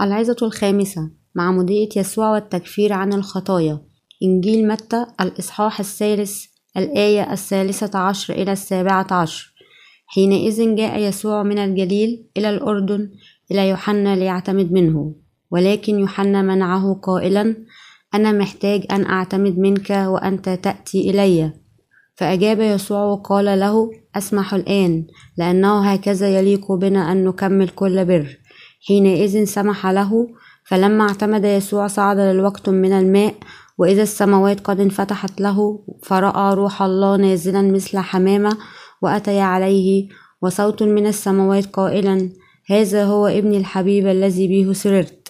العظة الخامسة معمودية يسوع والتكفير عن الخطايا. إنجيل متى الإصحاح الثالث الآية الثالثة عشر إلى السابعة عشر. حينئذ جاء يسوع من الجليل إلى الأردن إلى يوحنا ليعتمد منه. ولكن يوحنا منعه قائلا أنا محتاج أن أعتمد منك وأنت تأتي إلي. فأجاب يسوع وقال له أسمح الآن لأنه هكذا يليق بنا أن نكمل كل بر. حينئذ سمح له فلما اعتمد يسوع صعد للوقت من الماء وإذا السماوات قد انفتحت له فرأى روح الله نازلا مثل حمامة وأتي عليه وصوت من السماوات قائلا هذا هو ابن الحبيب الذي به سررت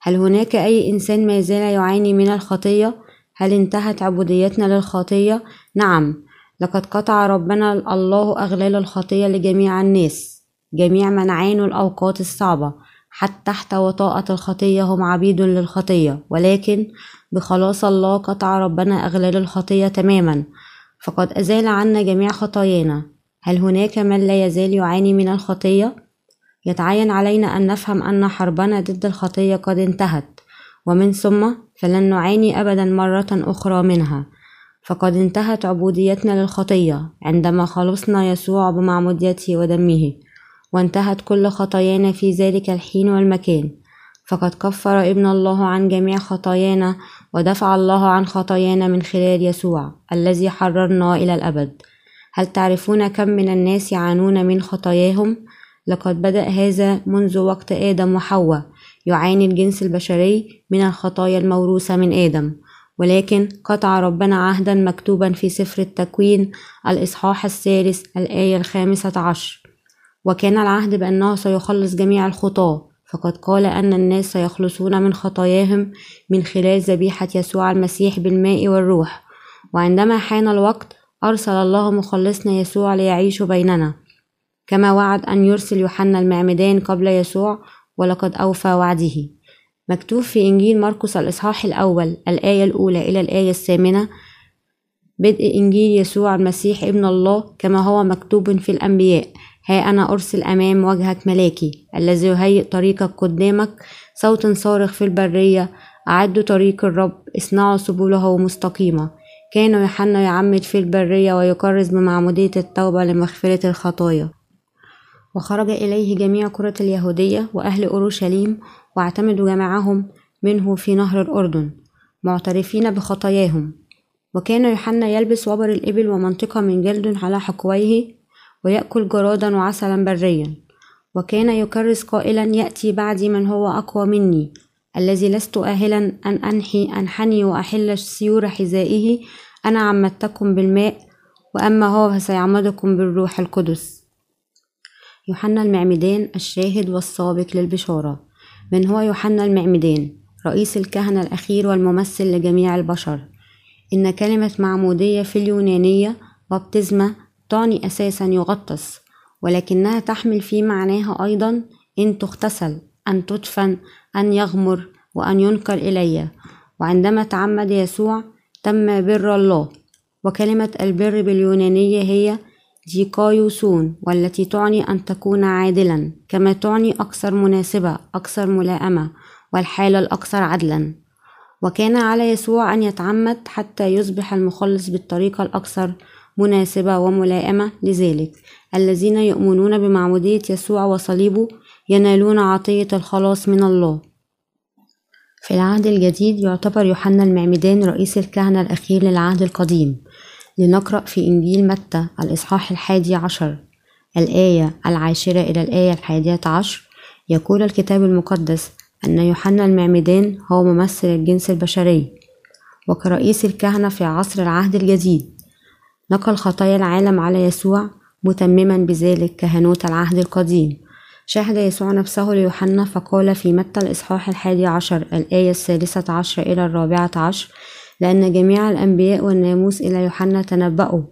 هل هناك أي إنسان ما زال يعاني من الخطية؟ هل انتهت عبوديتنا للخطية؟ نعم لقد قطع ربنا الله أغلال الخطية لجميع الناس جميع من عانوا الأوقات الصعبة حتى تحت وطاءة الخطية هم عبيد للخطية ولكن بخلاص الله قطع ربنا أغلال الخطية تماما. فقد أزال عنا جميع خطايانا. هل هناك من لا يزال يعاني من الخطية؟ يتعين علينا أن نفهم أن حربنا ضد الخطية قد انتهت. ومن ثم فلن نعاني أبدا مرة أخرى منها. فقد انتهت عبوديتنا للخطية عندما خلصنا يسوع بمعموديته ودمه. وانتهت كل خطايانا في ذلك الحين والمكان. فقد كفر ابن الله عن جميع خطايانا ودفع الله عن خطايانا من خلال يسوع الذي حررنا إلى الأبد. هل تعرفون كم من الناس يعانون من خطاياهم؟ لقد بدأ هذا منذ وقت آدم وحواء يعاني الجنس البشري من الخطايا الموروثة من آدم. ولكن قطع ربنا عهدا مكتوبا في سفر التكوين الإصحاح الثالث الآية الخامسة عشر. وكان العهد بأنه سيخلص جميع الخطاة فقد قال أن الناس سيخلصون من خطاياهم من خلال ذبيحة يسوع المسيح بالماء والروح. وعندما حان الوقت أرسل الله مخلصنا يسوع ليعيش بيننا. كما وعد أن يرسل يوحنا المعمدان قبل يسوع ولقد أوفى وعده. مكتوب في إنجيل مرقس الإصحاح الأول الآية الأولى إلى الآية الثامنة بدء إنجيل يسوع المسيح ابن الله كما هو مكتوب في الأنبياء. ها أنا أرسل أمام وجهك ملاكي الذي يهيئ طريقك قدامك صوت صارخ في البرية أعدوا طريق الرب اصنعوا سبله مستقيمة. كان يوحنا يعمد في البرية ويكرز بمعمودية التوبة لمغفرة الخطايا. وخرج إليه جميع قرى اليهودية وأهل أورشليم واعتمدوا جماعهم منه في نهر الأردن معترفين بخطاياهم. وكان يوحنا يلبس وبر الإبل ومنطقة من جلد على حقويه ويأكل جرادا وعسلا بريا. وكان يكرس قائلا يأتي بعدي من هو أقوى مني الذي لست أهلا أن أنحي أنحني وأحل سيور حذائه. أنا عمدتكم بالماء وأما هو فسيعمدكم بالروح القدس. يوحنا المعمدان الشاهد والسابق للبشارة. من هو يوحنا المعمدان؟ رئيس الكهنة الأخير والممثل لجميع البشر. إن كلمة معمودية في اليونانية بابتزمة تعني أساسا يغطس ولكنها تحمل في معناها أيضا إن تغتسل أن تدفن أن يغمر وأن ينكر إلي. وعندما تعمد يسوع تم بر الله. وكلمة البر باليونانية هي ديكايوسون والتي تعني أن تكون عادلا كما تعني أكثر مناسبة أكثر ملائمة والحالة الأكثر عدلا. وكان على يسوع أن يتعمد حتى يصبح المخلص بالطريقة الأكثر مناسبة وملائمة لذلك. الذين يؤمنون بمعمودية يسوع وصليبه ينالون عطية الخلاص من الله. في العهد الجديد يعتبر يوحنا المعمدان رئيس الكهنة الأخير للعهد القديم. لنقرأ في إنجيل متى الإصحاح الحادي عشر. الآية العاشرة إلى الآية الحادية عشر. يقول الكتاب المقدس أن يوحنا المعمدان هو ممثل الجنس البشري. وكرئيس الكهنة في عصر العهد الجديد. نقل خطايا العالم على يسوع متمما بذلك كهنوت العهد القديم. شاهد يسوع نفسه ليوحنا فقال في متى الإصحاح الحادي عشر الآية السادسة عشر إلى الرابعة عشر لأن جميع الأنبياء والناموس إلى يوحنا تنبأوا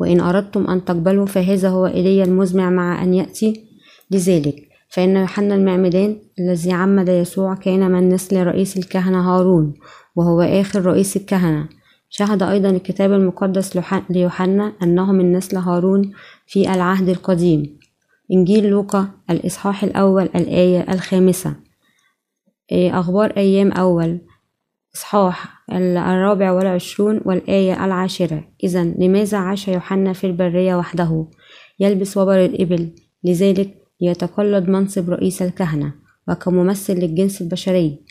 وإن أردتم أن تقبلوا فهذا هو إلي المزمع مع أن يأتي لذلك. فإن يوحنا المعمدان الذي عمد يسوع كان من نسل رئيس الكهنة هارون وهو آخر رئيس الكهنة. شهد أيضا الكتاب المقدس ليوحنا أنه من نسل هارون في العهد القديم. إنجيل لوقا الإصحاح الأول الآية الخامسة. إيه، أخبار أيام أول. إصحاح الرابع والعشرون والآية العاشرة. إذا لماذا عاش يوحنا في البرية وحده؟ يلبس وبر الإبل. لذلك ليتقلد منصب رئيس الكهنة وكممثل للجنس البشري.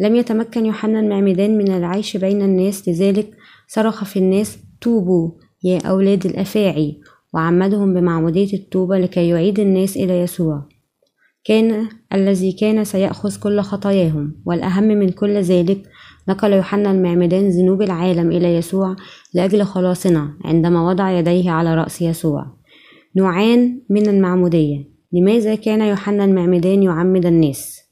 لم يتمكن يوحنا المعمدان من العيش بين الناس لذلك صرخ في الناس توبوا يا أولاد الأفاعي. وعمدهم بمعمودية التوبة لكي يعيد الناس إلى يسوع. كان الذي كان سيأخذ كل خطاياهم والأهم من كل ذلك نقل يوحنا المعمدان ذنوب العالم إلى يسوع لأجل خلاصنا عندما وضع يديه على رأس يسوع. نوعان من المعمودية لماذا كان يوحنا المعمدان يعمد الناس؟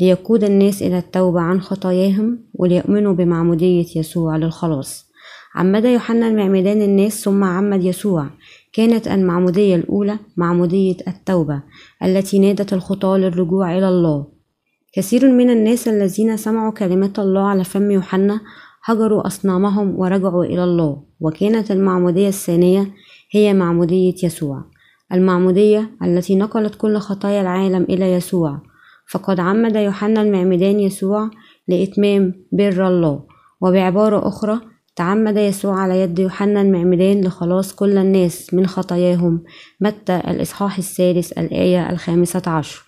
ليقود الناس إلى التوبة عن خطاياهم وليؤمنوا بمعمودية يسوع للخلاص. عمد يوحنا المعمدان الناس ثم عمد يسوع كانت المعمودية الأولى معمودية التوبة التي نادت الخطاة للرجوع إلى الله. كثير من الناس الذين سمعوا كلمات الله على فم يوحنا هجروا أصنامهم ورجعوا إلى الله وكانت المعمودية الثانية هي معمودية يسوع. المعمودية التي نقلت كل خطايا العالم إلى يسوع فقد عمد يوحنا المعمدان يسوع لإتمام بر الله. وبعبارة أخرى تعمد يسوع على يد يوحنا المعمدان لخلاص كل الناس من خطاياهم. متى؟ الإصحاح الثالث الآية الخامسة عشر.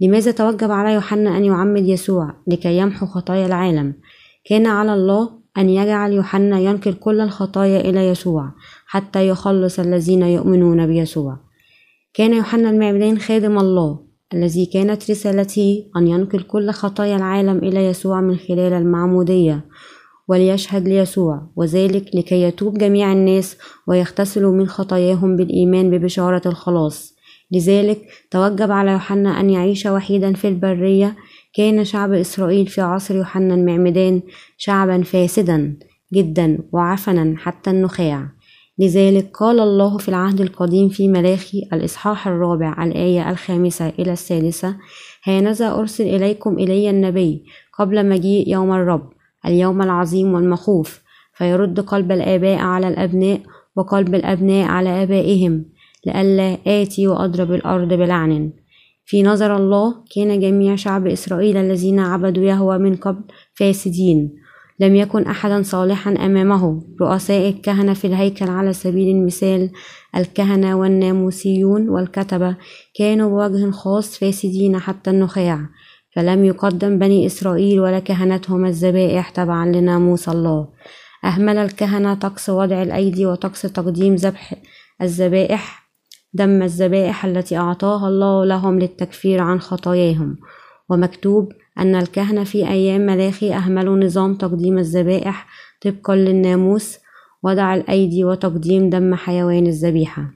لماذا توجب على يوحنا أن يعمد يسوع؟ لكي يمحو خطايا العالم. كان على الله أن يجعل يوحنا ينقل كل الخطايا إلى يسوع حتى يخلص الذين يؤمنون بيسوع. كان يوحنا المعمدان خادم الله. الذي كانت رسالته أن ينقل كل خطايا العالم إلى يسوع من خلال المعمودية وليشهد ليسوع وذلك لكي يتوب جميع الناس ويغتسلوا من خطاياهم بالإيمان ببشارة الخلاص. لذلك توجب على يوحنا أن يعيش وحيدا في البرية. كان شعب إسرائيل في عصر يوحنا المعمدان شعبا فاسدا جدا وعفنا حتى النخاع. لذلك قال الله في العهد القديم في ملاخي الإصحاح الرابع الآية الخامسة إلى السادسة هانذا أرسل إليكم إلي النبي قبل مجيء يوم الرب اليوم العظيم والمخوف فيرد قلب الآباء على الأبناء وقلب الأبناء على آبائهم لئلا آتي وأضرب الأرض بلعن. في نظر الله كان جميع شعب إسرائيل الذين عبدوا يهوى من قبل فاسدين. لم يكن أحدا صالحا أمامه. رؤساء الكهنة في الهيكل على سبيل المثال الكهنة والناموسيون والكتبة كانوا بوجه خاص فاسدين حتى النخاع فلم يقدم بني إسرائيل ولا كهنتهم الذبائح تبعا لناموس الله. أهمل الكهنة طقس وضع الأيدي وطقس تقديم ذبح الذبائح دم الذبائح التي أعطاها الله لهم للتكفير عن خطاياهم. ومكتوب أن الكهنة في أيام ملاخي أهملوا نظام تقديم الذبائح طبقا للناموس وضع الأيدي وتقديم دم حيوان الذبيحة.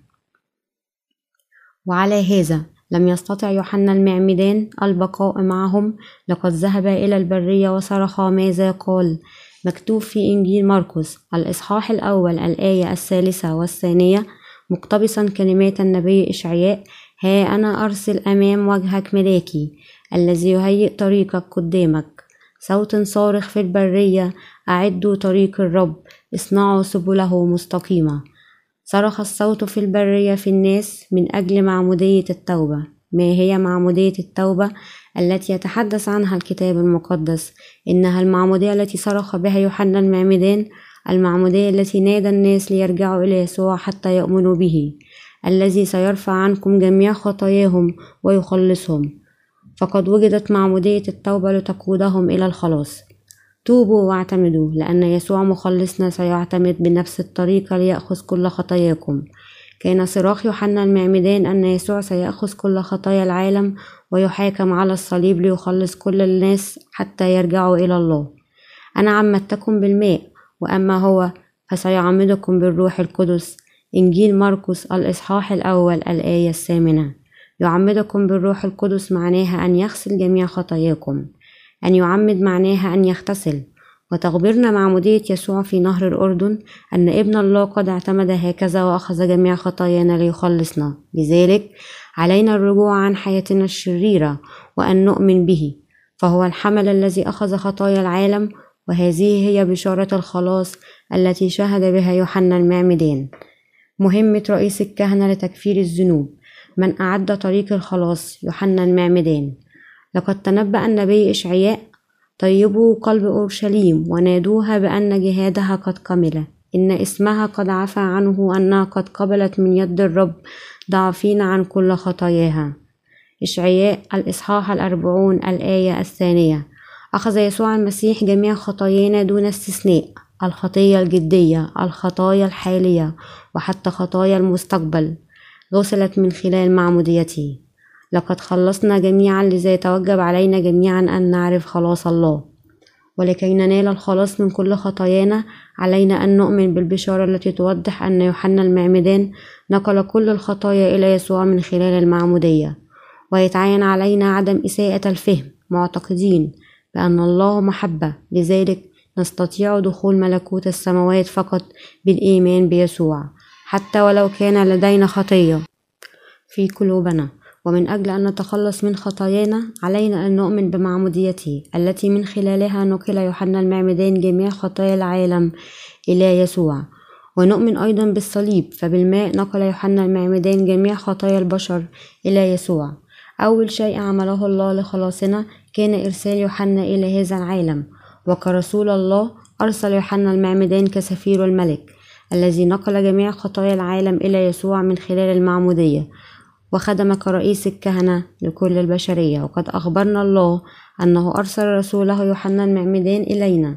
وعلى هذا لم يستطع يوحنا المعمدان البقاء معهم لقد ذهب إلى البرية وصرخ ماذا قال. مكتوب في إنجيل مرقس الإصحاح الأول الآية الثالثة والثانية مقتبسا كلمات النبي إشعياء ها أنا أرسل أمام وجهك ملاكي. الذي يهيئ طريقك قدامك. صوت صارخ في البرية أعدوا طريق الرب اصنعوا سبله مستقيمة. صرخ الصوت في البرية في الناس من أجل معمودية التوبة. ما هي معمودية التوبة؟ التي يتحدث عنها الكتاب المقدس. إنها المعمودية التي صرخ بها يوحنا المعمدان المعمودية التي نادى الناس ليرجعوا إلى يسوع حتى يؤمنوا به. الذي سيرفع عنكم جميع خطاياهم ويخلصهم. فقد وجدت معمودية التوبة لتقودهم إلى الخلاص. توبوا واعتمدوا لأن يسوع مخلصنا سيعتمد بنفس الطريقة ليأخذ كل خطاياكم. كان صراخ يوحنا المعمدان أن يسوع سيأخذ كل خطايا العالم ويحاكم على الصليب ليخلص كل الناس حتى يرجعوا إلى الله. أنا عمدتكم بالماء وأما هو فسيعمدكم بالروح القدس. إنجيل مرقس الإصحاح الأول الآية الثامنة. يعمدكم بالروح القدس معناها أن يغسل جميع خطاياكم أن يعمد معناها أن يغتسل. وتخبرنا معمودية يسوع في نهر الأردن أن ابن الله قد اعتمد هكذا وأخذ جميع خطايانا ليخلصنا. لذلك علينا الرجوع عن حياتنا الشريرة وأن نؤمن به. فهو الحمل الذي أخذ خطايا العالم وهذه هي بشارة الخلاص التي شهد بها يوحنا المعمدان. مهمة رئيس الكهنة لتكفير الذنوب. من أعد طريق الخلاص يوحنا المعمدان. لقد تنبأ النبي إشعياء طيبوا قلب أورشليم ونادوها بأن جهادها قد كمل. إن اسمها قد عفى عنه أنها قد قبلت من يد الرب ضعفين عن كل خطاياها. إشعياء الإصحاح الأربعون الآية الثانية. أخذ يسوع المسيح جميع خطايانا دون استثناء الخطية الجدية الخطايا الحالية وحتى خطايا المستقبل. غسلت من خلال معموديته. لقد خلصنا جميعا لذا يتوجب علينا جميعا أن نعرف خلاص الله. ولكي ننال الخلاص من كل خطايانا علينا أن نؤمن بالبشارة التي توضح أن يوحنا المعمدان نقل كل الخطايا إلى يسوع من خلال المعمودية. ويتعين علينا عدم إساءة الفهم معتقدين بأن الله محبة. لذلك نستطيع دخول ملكوت السماوات فقط بالإيمان بيسوع. حتى ولو كان لدينا خطية في قلوبنا. ومن أجل أن نتخلص من خطايانا علينا أن نؤمن بمعموديته التي من خلالها نقل يوحنا المعمدان جميع خطايا العالم إلى يسوع. ونؤمن أيضا بالصليب فبالماء نقل يوحنا المعمدان جميع خطايا البشر إلى يسوع. أول شيء عمله الله لخلاصنا كان إرسال يوحنا إلى هذا العالم. وكرسول الله أرسل يوحنا المعمدان كسفير الملك. الذي نقل جميع خطايا العالم إلى يسوع من خلال المعمودية. وخدم كرئيس الكهنة لكل البشرية. وقد أخبرنا الله أنه أرسل رسوله يوحنا المعمدان إلينا.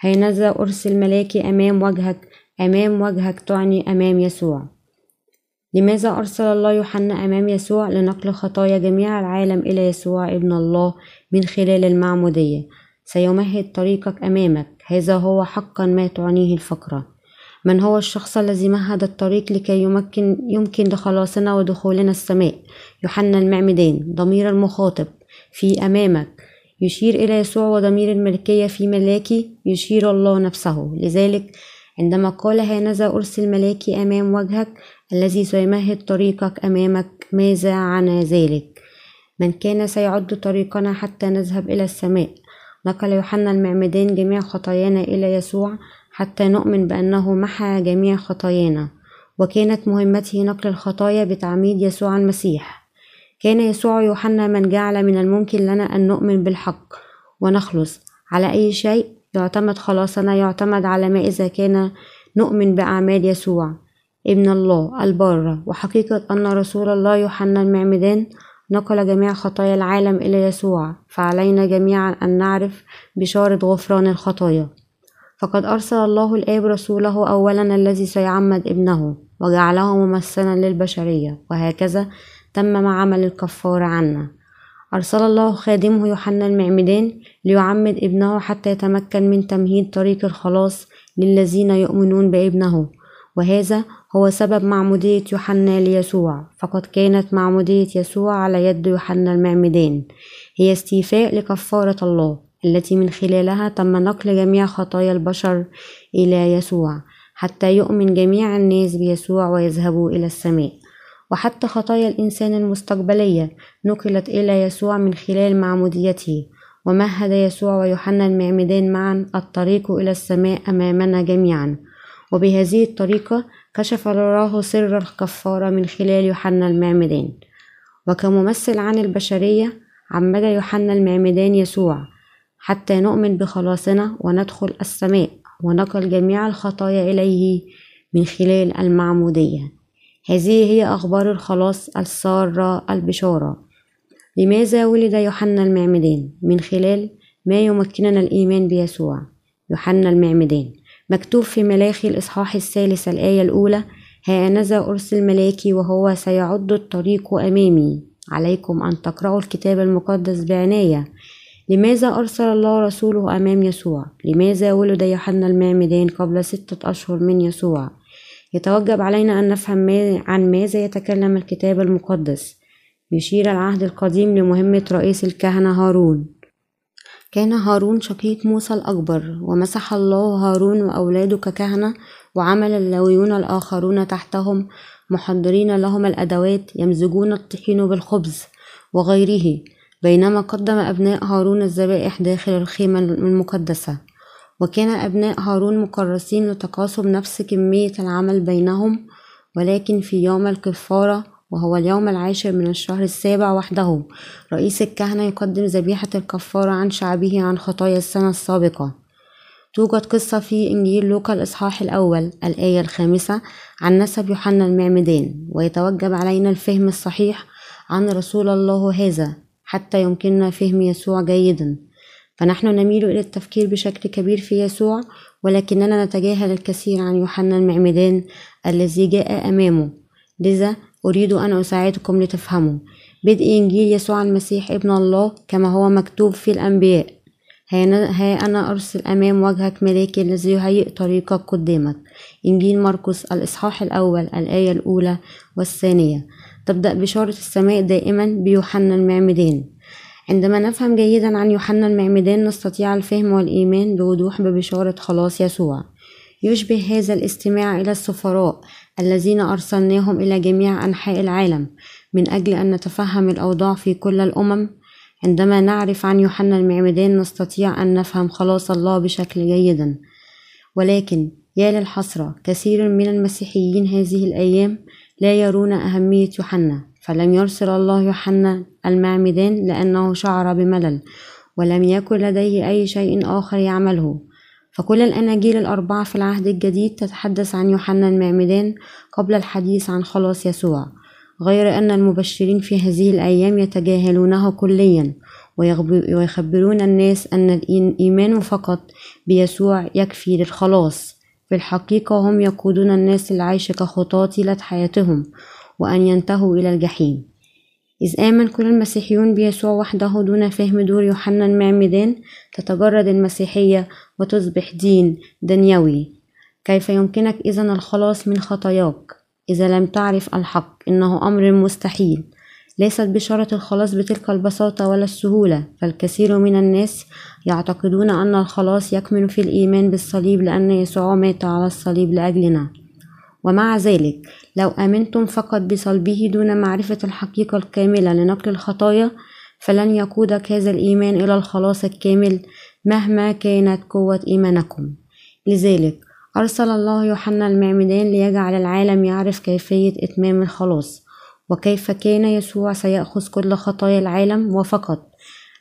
هينذا أرسل ملاكي أمام وجهك أمام وجهك تعني أمام يسوع. لماذا أرسل الله يوحنا أمام يسوع؟ لنقل خطايا جميع العالم إلى يسوع ابن الله من خلال المعمودية. سيمهد طريقك أمامك. هذا هو حقا ما تعنيه الفقرة. من هو الشخص الذي مهد الطريق لكي يمكن يمكن لخلاصنا ودخولنا السماء؟ يوحنا المعمدان ضمير المخاطب. في أمامك. يشير إلى يسوع وضمير الملكية في ملاكي يشير الله نفسه. لذلك عندما قال هانذا أرسل ملاكي أمام وجهك الذي سيمهد طريقك أمامك ماذا عن ذلك؟ من كان سيعد طريقنا حتى نذهب إلى السماء. نقل يوحنا المعمدان جميع خطايانا إلى يسوع حتى نؤمن بأنه محى جميع خطايانا وكانت مهمته نقل الخطايا بتعميد يسوع المسيح. كان يسوع يوحنا من جعل من الممكن لنا أن نؤمن بالحق ونخلص. على أي شيء يعتمد خلاصنا يعتمد على ما إذا كان نؤمن بأعمال يسوع. ابن الله البار وحقيقة أن رسول الله يوحنا المعمدان نقل جميع خطايا العالم إلى يسوع. فعلينا جميعا أن نعرف بشارة غفران الخطايا. فقد أرسل الله الآب رسوله أولا الذي سيعمد ابنه وجعله ممثلا للبشرية وهكذا تمم عمل الكفار عنا. أرسل الله خادمه يوحنا المعمدان ليعمد ابنه حتى يتمكن من تمهيد طريق الخلاص للذين يؤمنون بابنه. وهذا هو سبب معمودية يوحنا ليسوع. فقد كانت معمودية يسوع على يد يوحنا المعمدان هي استيفاء لكفارة الله. التي من خلالها تم نقل جميع خطايا البشر إلى يسوع حتى يؤمن جميع الناس بيسوع ويذهبوا إلى السماء. وحتى خطايا الإنسان المستقبلية نقلت إلى يسوع من خلال معموديته. ومهد يسوع ويوحنا المعمدان معا الطريق إلى السماء أمامنا جميعا. وبهذه الطريقة كشف الله سر الكفارة من خلال يوحنا المعمدان. وكممثل عن البشرية عمد يوحنا المعمدان يسوع حتى نؤمن بخلاصنا وندخل السماء ونقل جميع الخطايا إليه من خلال المعمودية. هذه هي أخبار الخلاص السارة البشارة. لماذا ولد يوحنا المعمدان؟ من خلال ما يمكننا الإيمان بيسوع. يوحنا المعمدان. مكتوب في ملاخي الإصحاح الثالث الآية الأولى هانذا أرسل ملاكي وهو سيعد الطريق أمامي عليكم أن تقرأوا الكتاب المقدس بعناية. لماذا أرسل الله رسوله أمام يسوع؟ لماذا ولد يوحنا المعمدان قبل ستة أشهر من يسوع؟ يتوجب علينا أن نفهم عن ماذا يتكلم الكتاب المقدس يشير العهد القديم لمهمة رئيس الكهنة هارون كان هارون شقيق موسى الأكبر ومسح الله هارون وأولاده ككهنة وعمل اللاويون الآخرون تحتهم محضرين لهم الأدوات يمزجون الطحين بالخبز وغيره بينما قدم أبناء هارون الذبائح داخل الخيمة المقدسة وكان أبناء هارون مكرسين لتقاسم نفس كمية العمل بينهم ولكن في يوم الكفارة وهو اليوم العاشر من الشهر السابع وحده رئيس الكهنة يقدم ذبيحة الكفارة عن شعبه عن خطايا السنة السابقة. توجد قصة في إنجيل لوقا الإصحاح الأول الآية الخامسة عن نسب يوحنا المعمدان ويتوجب علينا الفهم الصحيح عن رسول الله هذا. حتى يمكننا فهم يسوع جيدا. فنحن نميل إلى التفكير بشكل كبير في يسوع ولكننا نتجاهل الكثير عن يوحنا المعمدان الذي جاء أمامه. لذا أريد أن أساعدكم لتفهموا. بدء إنجيل يسوع المسيح ابن الله كما هو مكتوب في الأنبياء. ها أنا أرسل أمام وجهك ملاكي الذي يهيئ طريقك قدامك. إنجيل مرقس الإصحاح الأول الآية الأولى والثانية. تبدأ بشارة السماء دائما بيوحنا المعمدان. عندما نفهم جيدا عن يوحنا المعمدان نستطيع الفهم والإيمان بوضوح ببشارة خلاص يسوع. يشبه هذا الاستماع إلى السفراء الذين أرسلناهم إلى جميع أنحاء العالم من أجل أن نتفهم الأوضاع في كل الأمم. عندما نعرف عن يوحنا المعمدان نستطيع أن نفهم خلاص الله بشكل جيدا. ولكن يا للحسرة كثير من المسيحيين هذه الأيام لا يرون أهمية يوحنا فلم يرسل الله يوحنا المعمدان لأنه شعر بملل ولم يكن لديه أي شيء آخر يعمله. فكل الأناجيل الأربعة في العهد الجديد تتحدث عن يوحنا المعمدان قبل الحديث عن خلاص يسوع غير أن المبشرين في هذه الأيام يتجاهلونه كليا ويخبرون الناس أن الإيمان فقط بيسوع يكفي للخلاص. في الحقيقة هم يقودون الناس للعيش كخطاة طيلة حياتهم وأن ينتهوا إلى الجحيم. إذ آمن كل المسيحيون بيسوع وحده دون فهم دور يوحنا المعمدان تتجرد المسيحية وتصبح دين دنيوي. كيف يمكنك إذا الخلاص من خطاياك؟ إذا لم تعرف الحق إنه أمر مستحيل. ليست بشارة الخلاص بتلك البساطة ولا السهولة فالكثير من الناس يعتقدون أن الخلاص يكمن في الإيمان بالصليب لأن يسوع مات على الصليب لأجلنا. ومع ذلك لو آمنتم فقط بصلبه دون معرفة الحقيقة الكاملة لنقل الخطايا فلن يقودك هذا الإيمان إلى الخلاص الكامل مهما كانت قوة إيمانكم. لذلك أرسل الله يوحنا المعمدان ليجعل العالم يعرف كيفية إتمام الخلاص. وكيف كان يسوع سيأخذ كل خطايا العالم وفقط؟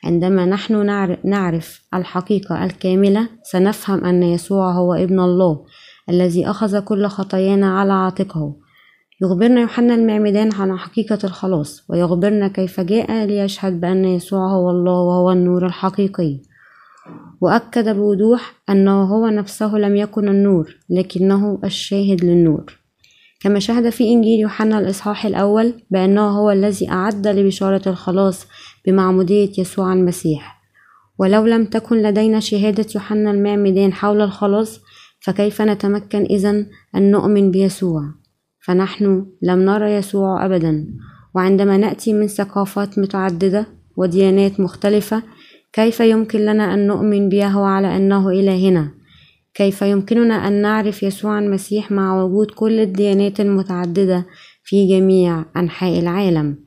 عندما نحن نعرف الحقيقة الكاملة سنفهم أن يسوع هو ابن الله الذي أخذ كل خطايانا على عاتقه. يخبرنا يوحنا المعمدان عن حقيقة الخلاص ويخبرنا كيف جاء ليشهد بأن يسوع هو الله وهو النور الحقيقي. وأكد بوضوح أنه هو نفسه لم يكن النور لكنه الشاهد للنور. كما شهد في إنجيل يوحنا الإصحاح الأول بأنه هو الذي أعد لبشارة الخلاص بمعمودية يسوع المسيح. ولو لم تكن لدينا شهادة يوحنا المعمدان حول الخلاص فكيف نتمكن إذا أن نؤمن بيسوع؟ فنحن لم نرى يسوع أبدا. وعندما نأتي من ثقافات متعددة وديانات مختلفة كيف يمكن لنا أن نؤمن به على أنه إلهنا؟ كيف يمكننا أن نعرف يسوع المسيح مع وجود كل الديانات المتعددة في جميع أنحاء العالم؟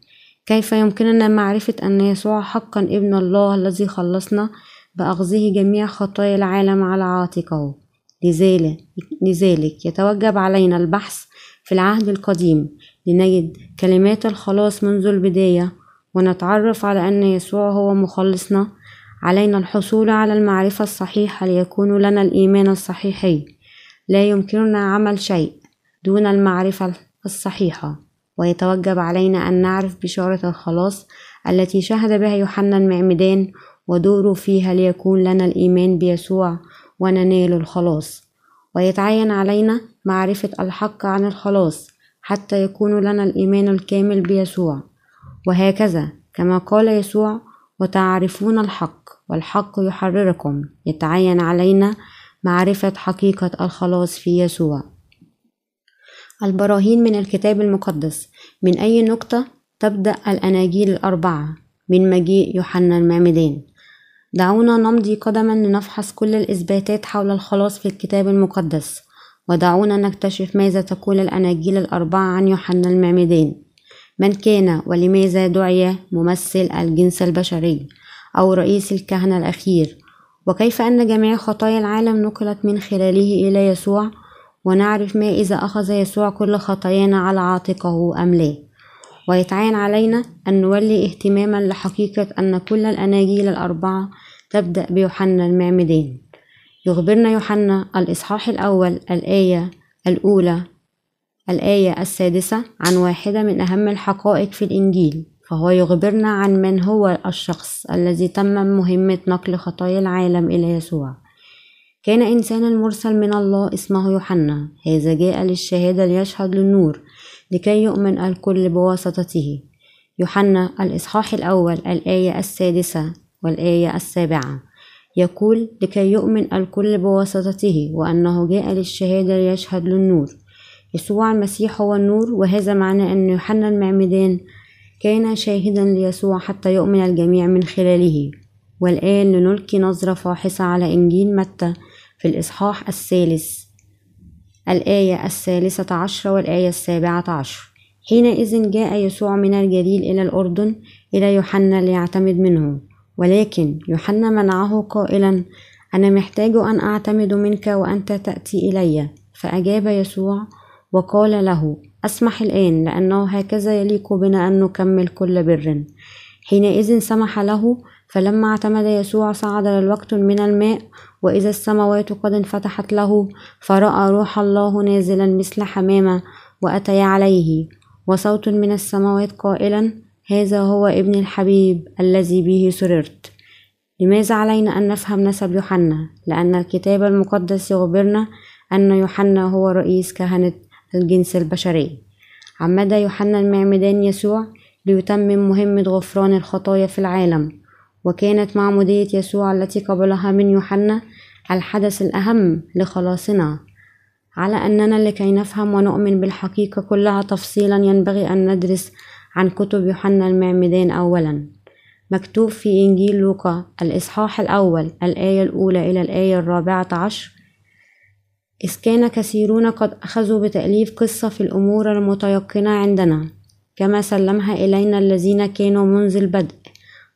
كيف يمكننا معرفة أن يسوع حقا ابن الله الذي خلصنا بأخذه جميع خطايا العالم على عاتقه؟ لذلك, لذلك يتوجب علينا البحث في العهد القديم لنجد كلمات الخلاص منذ البداية ونتعرف على أن يسوع هو مخلصنا علينا الحصول على المعرفة الصحيحة ليكون لنا الإيمان الصحيحي. لا يمكننا عمل شيء دون المعرفة الصحيحة. ويتوجب علينا أن نعرف بشارة الخلاص التي شهد بها يوحنا المعمدان ودوره فيها ليكون لنا الإيمان بيسوع وننال الخلاص. ويتعين علينا معرفة الحق عن الخلاص حتى يكون لنا الإيمان الكامل بيسوع. وهكذا كما قال يسوع وتعرفون الحق والحق يحرركم. يتعين علينا معرفة حقيقة الخلاص في يسوع. البراهين من الكتاب المقدس. من أي نقطة تبدأ الأناجيل الأربعة؟ من مجيء يوحنا المعمدان دعونا نمضي قدما لنفحص كل الإثباتات حول الخلاص في الكتاب المقدس. ودعونا نكتشف ماذا تقول الأناجيل الأربعة عن يوحنا المعمدان من كان ولماذا دعي ممثل الجنس البشري؟ أو رئيس الكهنة الأخير. وكيف أن جميع خطايا العالم نقلت من خلاله إلى يسوع؟ ونعرف ما إذا أخذ يسوع كل خطايانا على عاتقه أم لا. ويتعين علينا أن نولي اهتماما لحقيقة أن كل الأناجيل الأربعة تبدأ بيوحنا المعمدان يخبرنا يوحنا الإصحاح الأول الآية الأولى الآية السادسة عن واحدة من أهم الحقائق في الإنجيل. فهو يخبرنا عن من هو الشخص الذي تمم مهمة نقل خطايا العالم إلى يسوع. كان إنسانا مرسل من الله اسمه يوحنا. هذا جاء للشهادة ليشهد للنور لكي يؤمن الكل بواسطته. يوحنا الإصحاح الأول الآية السادسة والآية السابعة. يقول لكي يؤمن الكل بواسطته وأنه جاء للشهادة ليشهد للنور. يسوع المسيح هو النور وهذا معنى أن يوحنا المعمدان كان شاهدا ليسوع حتى يؤمن الجميع من خلاله. والآن لنلقي نظرة فاحصة على إنجيل متى في الإصحاح الثالث الآية الثالثة عشرة والآية السابعة عشر. حينئذ جاء يسوع من الجليل إلى الأردن إلى يوحنا ليعتمد منه. ولكن يوحنا منعه قائلا أنا محتاج أن أعتمد منك وأنت تأتي إلي. فأجاب يسوع وقال له أسمح الآن لأنه هكذا يليق بنا أن نكمل كل بر. حينئذ سمح له فلما اعتمد يسوع صعد للوقت من الماء وإذا السماوات قد انفتحت له فرأى روح الله نازلا مثل حمامة وأتي عليه. وصوت من السماوات قائلا هذا هو ابن الحبيب الذي به سررت. لماذا علينا أن نفهم نسب يوحنا؟ لأن الكتاب المقدس يخبرنا أن يوحنا هو رئيس كهنة الجنس البشري. عمد يوحنا المعمدان يسوع ليتمم مهمة غفران الخطايا في العالم وكانت معمودية يسوع التي قبلها من يوحنا الحدث الأهم لخلاصنا. على أننا لكي نفهم ونؤمن بالحقيقة كلها تفصيلا ينبغي أن ندرس عن كتب يوحنا المعمدان أولا. مكتوب في إنجيل لوقا الإصحاح الأول الآية الأولى إلى الآية الرابعة عشر. إذ كان كثيرون قد أخذوا بتأليف قصة في الأمور المتيقنة عندنا كما سلمها إلينا الذين كانوا منذ البدء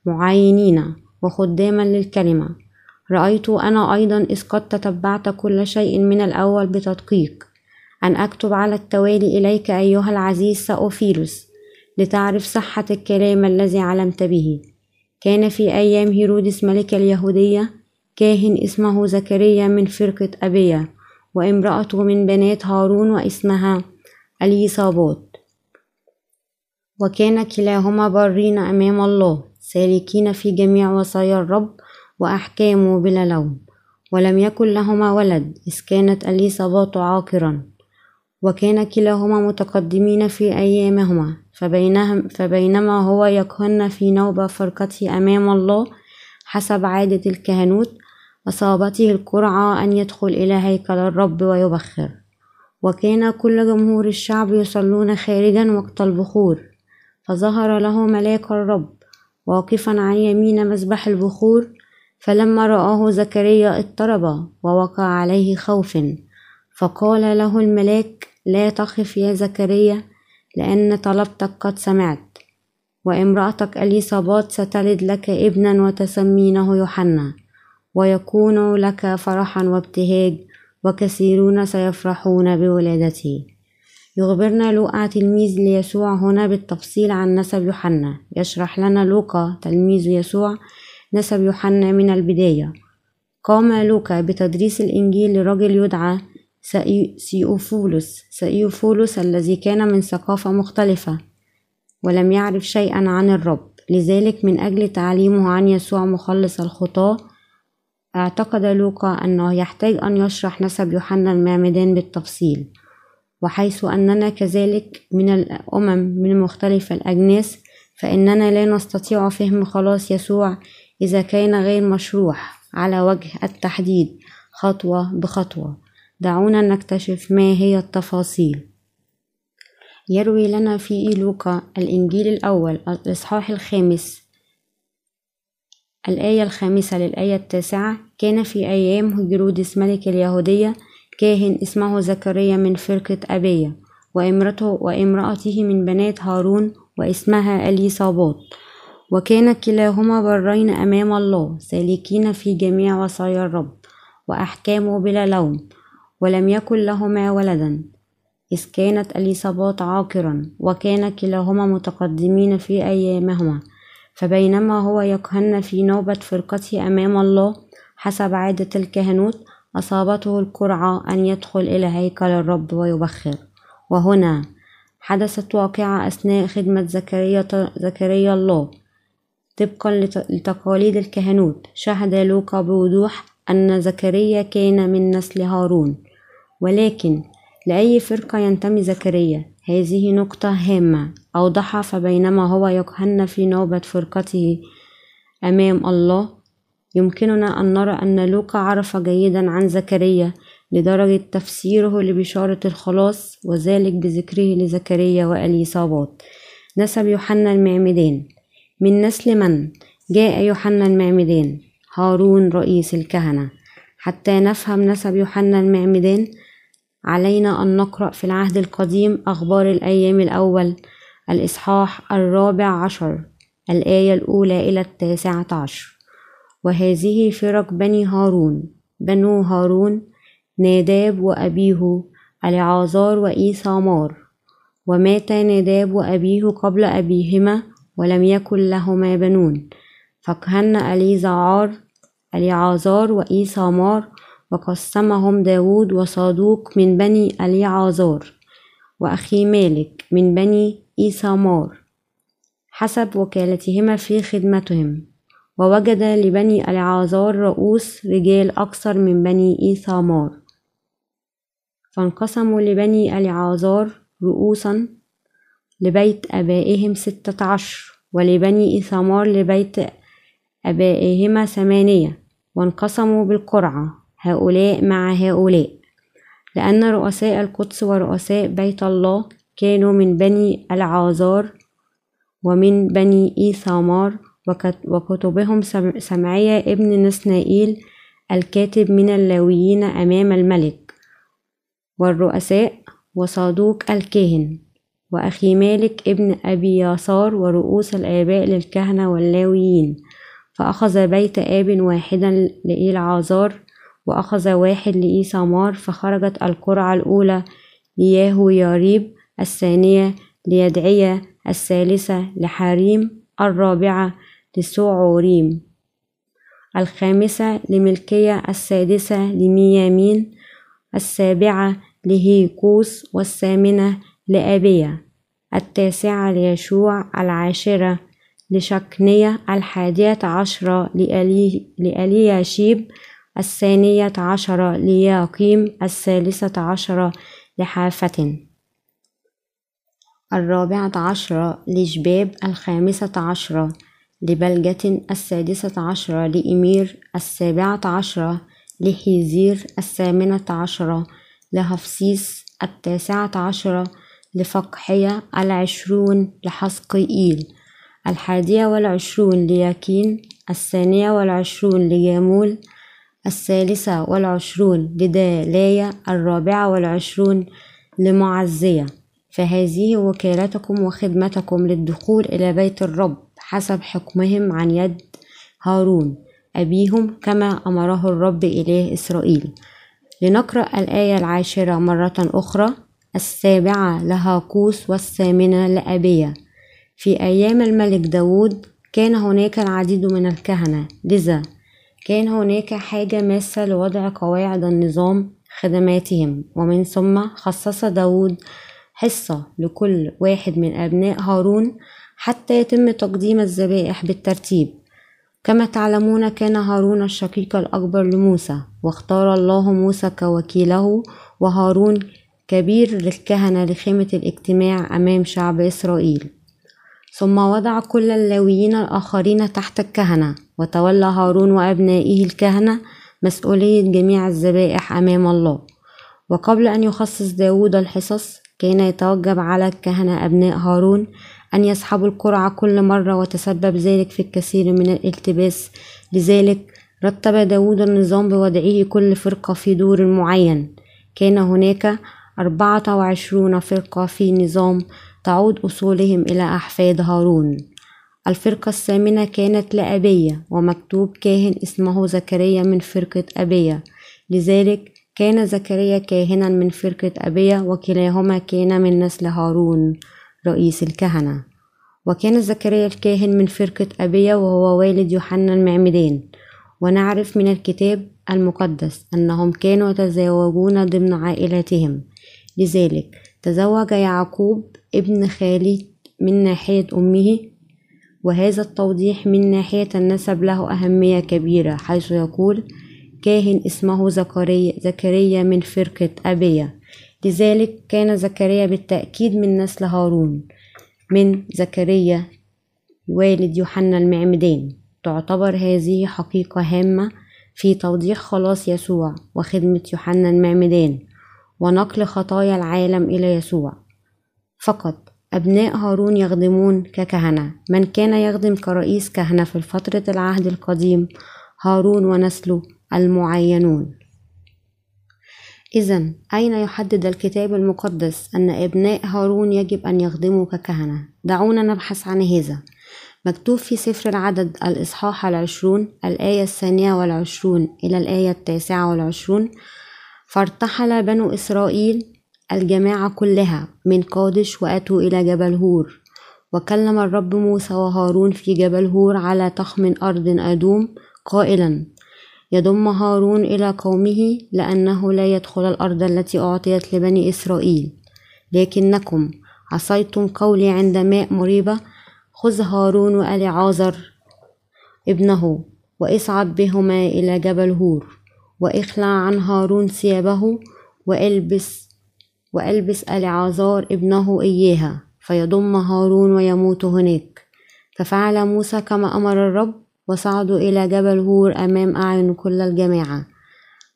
معاينين وخداما للكلمة. رأيت أنا أيضا إذ قد تتبعت كل شيء من الأول بتدقيق. أن أكتب على التوالي إليك أيها العزيز سأوفيلوس لتعرف صحة الكلام الذي علمت به. كان في أيام هيرودس ملك اليهودية كاهن اسمه زكريا من فرقة أبية وامرأته من بنات هارون واسمها اليصابات وكان كلاهما بارين أمام الله سالكين في جميع وصايا الرب وأحكامه بلا لوم. ولم يكن لهما ولد إذ كانت اليصابات عاقرا. وكان كلاهما متقدمين في أيامهما فبينهم فبينما هو يكهن في نوبة فرقته أمام الله حسب عادة الكهنوت أصابته القرعة أن يدخل إلى هيكل الرب ويبخر. وكان كل جمهور الشعب يصلون خارجا وقت البخور. فظهر له ملاك الرب واقفا عن يمين مذبح البخور فلما رآه زكريا اضطرب ووقع عليه خوف. فقال له الملاك لا تخف يا زكريا لأن طلبتك قد سمعت وامرأتك أليصابات ستلد لك ابنا وتسمينه يوحنا ويكون لك فرحا وابتهاج وكثيرون سيفرحون بولادته يخبرنا لوقا تلميذ ليسوع هنا بالتفصيل عن نسب يوحنا. يشرح لنا لوقا تلميذ يسوع نسب يوحنا من البداية. قام لوقا بتدريس الإنجيل لرجل يدعى سيوفولوس سيوفولوس الذي كان من ثقافة مختلفة ولم يعرف شيئا عن الرب. لذلك من أجل تعليمه عن يسوع مخلص الخطاة أعتقد لوقا أنه يحتاج أن يشرح نسب يوحنا المعمدان بالتفصيل وحيث أننا كذلك من الأمم من مختلف الأجناس فإننا لا نستطيع فهم خلاص يسوع إذا كان غير مشروح على وجه التحديد خطوة بخطوة. دعونا نكتشف ما هي التفاصيل. يروي لنا في لوقا الإنجيل الأول الإصحاح الخامس الآية الخامسة للآية التاسعة كان في أيام هيرودس ملك اليهودية كاهن اسمه زكريا من فرقة أبية وامرأته, وامرأته من بنات هارون واسمها أليصابات وكان كلاهما برين أمام الله سالكين في جميع وصايا الرب وأحكامه بلا لوم ولم يكن لهما ولدا. إذ كانت أليصابات عاقرا وكان كلاهما متقدمين في أيامهما. فبينما هو يكهن في نوبة فرقته أمام الله حسب عادة الكهنوت أصابته القرعة أن يدخل إلى هيكل الرب ويبخر. وهنا حدثت واقعة أثناء خدمة زكريا, زكريا الله. طبقا لتقاليد الكهنوت شهد لوقا بوضوح أن زكريا كان من نسل هارون. ولكن لأي فرقة ينتمي زكريا؟ هذه نقطة هامة. أوضحها فبينما هو يكهن في نوبة فرقته أمام الله يمكننا أن نرى أن لوقا عرف جيدا عن زكريا لدرجة تفسيره لبشارة الخلاص وذلك بذكره لزكريا وأليصابات نسب يوحنا المعمدان من نسل من؟ جاء يوحنا المعمدان هارون رئيس الكهنة. حتى نفهم نسب يوحنا المعمدان علينا أن نقرأ في العهد القديم أخبار الأيام الأول. الإصحاح الرابع عشر الآية الأولى إلى التاسعة عشر. وهذه فرق بني هارون. بنو هارون ناداب وأبيه العازار وإيثامار ومات ناداب وأبيه قبل أبيهما ولم يكن لهما بنون. فكهن أليزعار اليعازار وإيثامار وقسمهم داود وصادوق من بني أليعازار وأخي مالك من بني إيثامار حسب وكالتهما في خدمتهم ووجد لبني العازار رؤوس رجال أكثر من بني إيثامار فانقسموا لبني العازار رؤوسا لبيت أبائهم ستة عشر ولبني إيثامار لبيت أبائهما ثمانية وانقسموا بالقرعة. هؤلاء مع هؤلاء لأن رؤساء القدس ورؤساء بيت الله كانوا من بني العازار ومن بني إيثامار وكتبهم سمعية ابن نسنائيل الكاتب من اللاويين أمام الملك والرؤساء وصادوق الكاهن وأخي مالك ابن أبي ياسار ورؤوس الآباء للكهنة واللاويين فأخذ بيت آب واحدا لإلعازار وأخذ واحد لإيسامار فخرجت القرعة الأولى لياهو ياريب الثانية ليدعية الثالثة لحريم الرابعة لسوعوريم الخامسة لملكية السادسة لميامين السابعة لهيكوس والثامنة لأبية. التاسعة ليشوع العاشرة لشكنية الحادية عشرة لألي لألياشيب الثانية عشرة لياقيم الثالثة عشرة لحافة. الرابعة عشرة لشباب الخامسة عشرة لبلجة السادسة عشرة لإمير السابعة عشرة لحيزير الثامنة عشرة لهفسيس التاسعة عشرة لفقحية العشرون لحسقيئيل الحادية والعشرون لياكين الثانية والعشرون لجامول الثالثة والعشرون لدالايا الرابعة والعشرون لمعزية. فهذه وكالتكم وخدمتكم للدخول إلى بيت الرب حسب حكمهم عن يد هارون أبيهم كما أمره الرب إله إسرائيل. لنقرأ الآية العاشرة مرة أخرى السابعة لهاكوس والثامنة لأبية. في أيام الملك داود كان هناك العديد من الكهنة لذا كان هناك حاجة ماسة لوضع قواعد النظام خدماتهم ومن ثم خصص داود حصة لكل واحد من أبناء هارون حتى يتم تقديم الذبائح بالترتيب. كما تعلمون كان هارون الشقيق الأكبر لموسى واختار الله موسى كوكيله وهارون كبير للكهنة لخيمة الاجتماع أمام شعب إسرائيل. ثم وضع كل اللاويين الآخرين تحت الكهنة وتولى هارون وأبنائه الكهنة مسؤولية جميع الذبائح أمام الله. وقبل أن يخصص داود الحصص كان يتوجب على الكهنة أبناء هارون أن يسحبوا القرعة كل مرة وتسبب ذلك في الكثير من الالتباس. لذلك رتب داود النظام بوضعه كل فرقة في دور معين. كان هناك أربعة وعشرون فرقة في نظام تعود أصولهم إلى أحفاد هارون. الفرقة الثامنة كانت لأبية ومكتوب كاهن اسمه زكريا من فرقة أبية. لذلك كان زكريا كاهنا من فرقة أبية وكلاهما كان من نسل هارون رئيس الكهنة. وكان زكريا الكاهن من فرقة أبية وهو والد يوحنا المعمدان ونعرف من الكتاب المقدس أنهم كانوا يتزوجون ضمن عائلاتهم. لذلك تزوج يعقوب ابن خالد من ناحية أمه وهذا التوضيح من ناحية النسب له أهمية كبيرة حيث يقول كاهن اسمه زكريا, زكريا من فرقة أبية لذلك كان زكريا بالتأكيد من نسل هارون من زكريا والد يوحنا المعمدان تعتبر هذه حقيقة هامة في توضيح خلاص يسوع وخدمة يوحنا المعمدان ونقل خطايا العالم إلى يسوع. فقط أبناء هارون يخدمون ككهنة. من كان يخدم كرئيس كهنة في فترة العهد القديم هارون ونسله المعينون. إذا أين يحدد الكتاب المقدس أن أبناء هارون يجب أن يخدموا ككهنة؟ دعونا نبحث عن هذا. مكتوب في سفر العدد الإصحاح العشرون الآية الثانية والعشرون إلى الآية التاسعة والعشرون فارتحل بنو إسرائيل الجماعة كلها من قادش وأتوا إلى جبل هور. وكلم الرب موسى وهارون في جبل هور على تخم أرض أدوم قائلا يضم هارون إلى قومه لأنه لا يدخل الأرض التي أعطيت لبني إسرائيل. لكنكم عصيتم قولي عند ماء مريبة خذ هارون وألعازر ابنه وإصعد بهما إلى جبل هور. وإخلع عن هارون ثيابه والبس وإلبس ألعازار ابنه إياها فيضم هارون ويموت هناك. ففعل موسى كما أمر الرب وصعدوا إلى جبل هور أمام أعين كل الجماعة.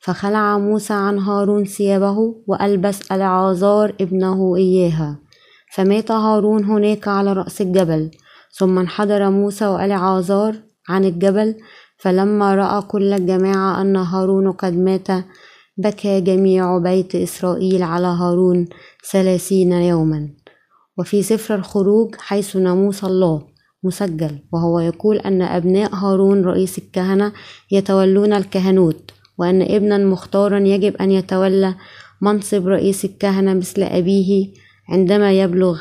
فخلع موسى عن هارون ثيابه وألبس ألعازار ابنه إياها. فمات هارون هناك على رأس الجبل. ثم انحدر موسى وألعازار عن الجبل فلما رأى كل الجماعة أن هارون قد مات بكى جميع بيت إسرائيل على هارون ثلاثين يوما. وفي سفر الخروج حيث ناموس الله مسجل وهو يقول أن أبناء هارون رئيس الكهنة يتولون الكهنوت وأن ابنا مختارا يجب أن يتولى منصب رئيس الكهنة مثل أبيه عندما يبلغ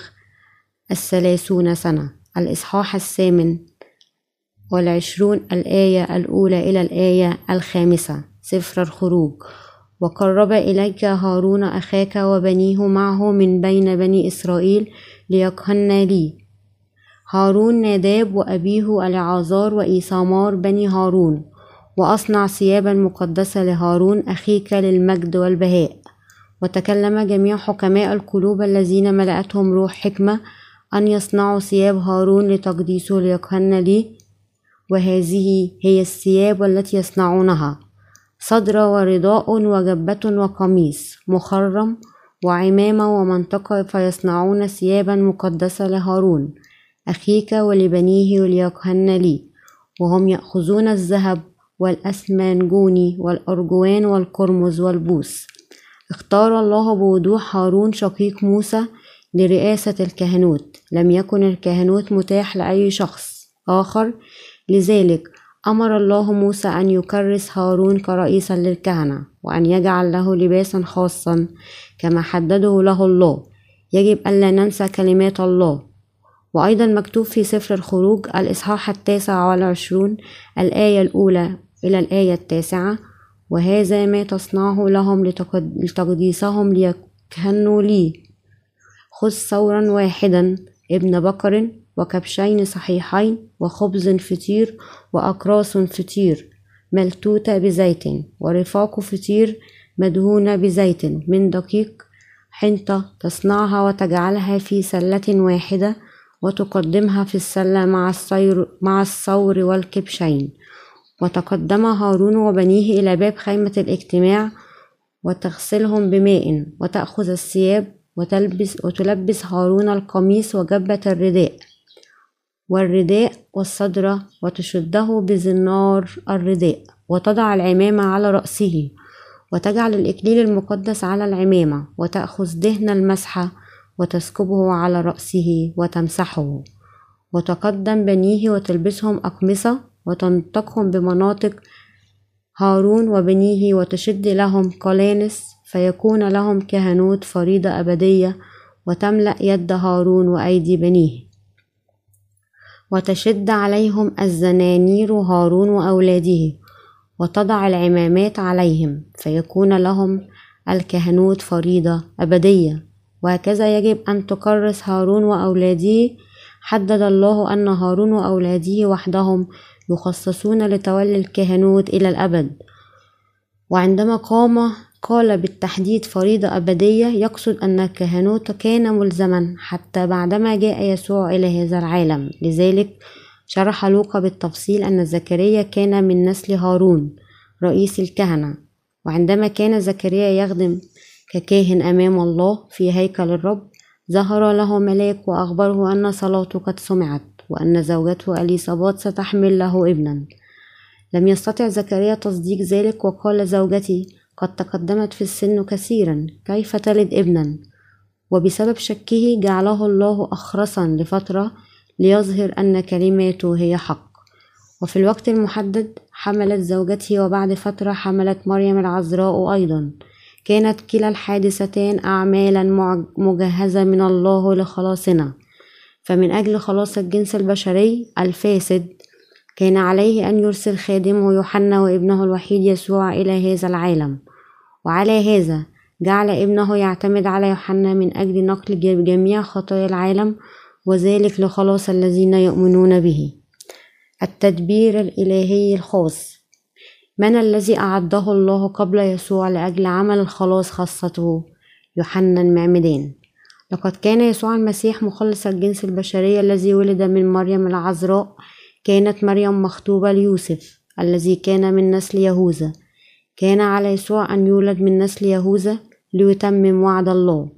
الثلاثون سنة. الإصحاح الثامن والعشرون الآية الأولى إلى الآية الخامسة. سفر الخروج. وقرب إليك هارون أخاك وبنيه معه من بين بني إسرائيل ليكهن لي. هارون ناداب وأبيه العازار وإيسامار بني هارون. وأصنع ثيابا مقدسة لهارون أخيك للمجد والبهاء. وتكلم جميع حكماء القلوب الذين ملأتهم روح حكمة أن يصنعوا ثياب هارون لتقديسه ليكهن لي. وهذه هي الثياب التي يصنعونها. صدر ورداء وجبة وقميص مخرم وعمامة ومنطقة فيصنعون ثيابا مقدسة لهارون أخيك ولبنيه وليكهن لي. وهم يأخذون الذهب والأسمنجوني والأرجوان والقرمز والبوس اختار الله بوضوح هارون شقيق موسى لرئاسة الكهنوت. لم يكن الكهنوت متاح لأي شخص آخر لذلك أمر الله موسى أن يكرس هارون كرئيسا للكهنة وأن يجعل له لباسا خاصا كما حدده له الله. يجب ألا ننسى كلمات الله. وأيضا مكتوب في سفر الخروج الإصحاح التاسع والعشرون الآية الأولى إلى الآية التاسعة وهذا ما تصنعه لهم لتقديسهم ليكهنوا لي. خذ ثورا واحدا ابن بقر وكبشين صحيحين وخبز فطير وأقراص فطير ملتوتة بزيت ورفاق فطير مدهونة بزيت من دقيق حنطة تصنعها وتجعلها في سلة واحدة وتقدمها في السلة مع الصير مع الثور والكبشين. وتقدم هارون وبنيه إلى باب خيمة الاجتماع وتغسلهم بماء وتأخذ الثياب وتلبس, وتلبس هارون القميص وجبة الرداء. والرداء والصدرة وتشده بزنار الرداء وتضع العمامة على رأسه وتجعل الإكليل المقدس على العمامة وتأخذ دهن المسحة وتسكبه على رأسه وتمسحه وتقدم بنيه وتلبسهم أقمصة وتنطقهم بمناطق هارون وبنيه وتشد لهم قلانس فيكون لهم كهنوت فريضة أبدية وتملأ يد هارون وأيدي بنيه وتشد عليهم الزنانير هارون وأولاده وتضع العمامات عليهم فيكون لهم الكهنوت فريضة أبدية. وهكذا يجب أن تكرس هارون وأولاده. حدد الله أن هارون وأولاده وحدهم يخصصون لتولي الكهنوت إلى الأبد. وعندما قام قال بالتحديد فريضة أبدية. يقصد أن الكهنوت كان ملزما حتى بعدما جاء يسوع إلى هذا العالم. لذلك شرح لوقا بالتفصيل أن زكريا كان من نسل هارون رئيس الكهنة وعندما كان زكريا يخدم ككاهن أمام الله في هيكل الرب ظهر له ملاك وأخبره أن صلاته قد سمعت وأن زوجته أليصابات ستحمل له ابنا. لم يستطع زكريا تصديق ذلك وقال زوجتي قد تقدمت في السن كثيرا كيف تلد ابنا؟ وبسبب شكه جعله الله أخرسا لفترة ليظهر أن كلماته هي حق. وفي الوقت المحدد حملت زوجته وبعد فترة حملت مريم العذراء أيضا. كانت كلا الحادثتان أعمالا مجهزة من الله لخلاصنا. فمن أجل خلاص الجنس البشري الفاسد كان عليه أن يرسل خادمه يوحنا وابنه الوحيد يسوع إلى هذا العالم. وعلى هذا جعل ابنه يعتمد على يوحنا من أجل نقل جميع خطايا العالم وذلك لخلاص الذين يؤمنون به. التدبير الإلهي الخاص. من الذي أعده الله قبل يسوع لأجل عمل الخلاص خاصته؟ يوحنا المعمدان. لقد كان يسوع المسيح مخلص الجنس البشري الذي ولد من مريم العذراء كانت مريم مخطوبة ليوسف الذي كان من نسل يهوذا. كان على يسوع أن يولد من نسل يهوذا ليتمم وعد الله.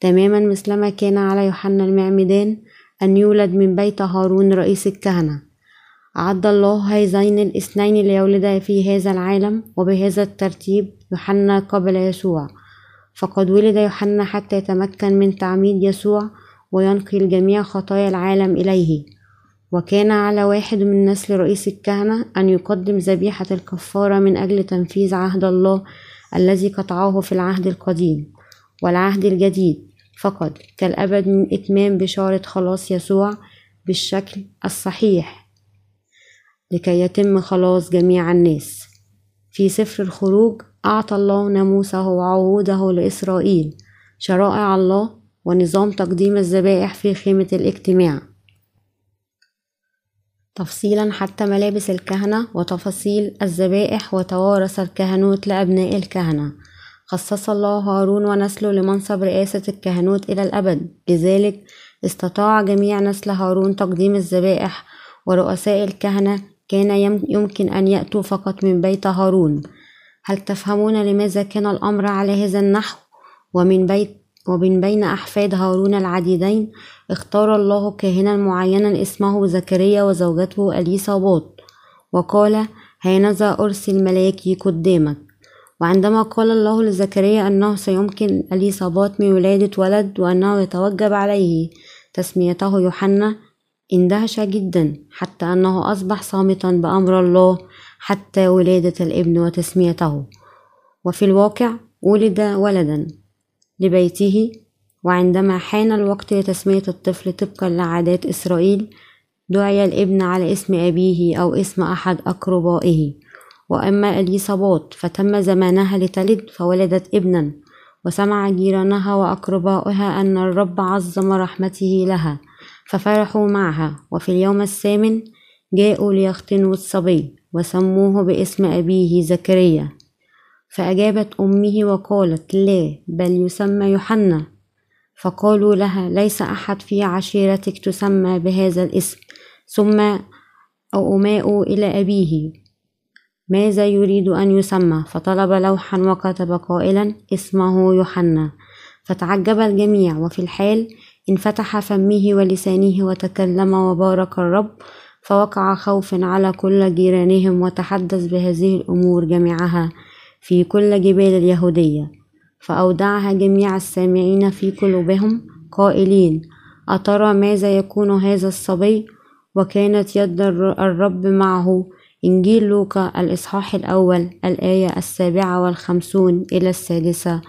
تماما مثلما كان على يوحنا المعمدان أن يولد من بيت هارون رئيس الكهنة. أعد الله هذين الاثنين ليولدا في هذا العالم وبهذا الترتيب يوحنا قبل يسوع. فقد ولد يوحنا حتى يتمكن من تعميد يسوع وينقل جميع خطايا العالم إليه. وكان على واحد من نسل رئيس الكهنة أن يقدم ذبيحة الكفارة من أجل تنفيذ عهد الله الذي قطعه في العهد القديم والعهد الجديد فقط كالأبد من إتمام بشارة خلاص يسوع بالشكل الصحيح لكي يتم خلاص جميع الناس. في سفر الخروج أعطى الله ناموسه وعهوده لإسرائيل شرائع الله ونظام تقديم الذبائح في خيمة الاجتماع. تفصيلا حتى ملابس الكهنة وتفاصيل الذبائح وتوارث الكهنوت لأبناء الكهنة. خصص الله هارون ونسله لمنصب رئاسة الكهنوت إلى الأبد. لذلك استطاع جميع نسل هارون تقديم الذبائح ورؤساء الكهنة كان يمكن أن يأتوا فقط من بيت هارون. هل تفهمون لماذا كان الأمر على هذا النحو؟ ومن بيت ومن بين أحفاد هارون العديدين اختار الله كاهنا معينا اسمه زكريا وزوجته أليصابات وقال هانذا أرسل ملاكي قدامك. وعندما قال الله لزكريا أنه سيمكن أليصابات من ولادة ولد وأنه يتوجب عليه تسميته يوحنا اندهش جدا حتى أنه أصبح صامتا بأمر الله حتى ولادة الابن وتسميته. وفي الواقع ولد ولدا. لبيته وعندما حان الوقت لتسمية الطفل طبقا لعادات إسرائيل دعي الابن على اسم أبيه أو اسم أحد أقربائه. وأما إليصابات فتم زمانها لتلد فولدت ابنا وسمع جيرانها وأقربائها أن الرب عظم رحمته لها ففرحوا معها. وفي اليوم الثامن جاءوا ليختنوا الصبي وسموه باسم أبيه زكريا. فأجابت أمه وقالت لا بل يسمى يوحنا. فقالوا لها ليس أحد في عشيرتك تسمى بهذا الاسم. ثم أماء إلى أبيه. ماذا يريد أن يسمى؟ فطلب لوحا وكتب قائلا اسمه يوحنا. فتعجب الجميع وفي الحال انفتح فمه ولسانه وتكلم وبارك الرب فوقع خوف على كل جيرانهم وتحدث بهذه الأمور جميعها. في كل جبال اليهودية فأودعها جميع السامعين في قلوبهم قائلين أترى ماذا يكون هذا الصبي؟ وكانت يد الرب معه. إنجيل لوقا الإصحاح الأول الآية السابعة والخمسون إلى السادسة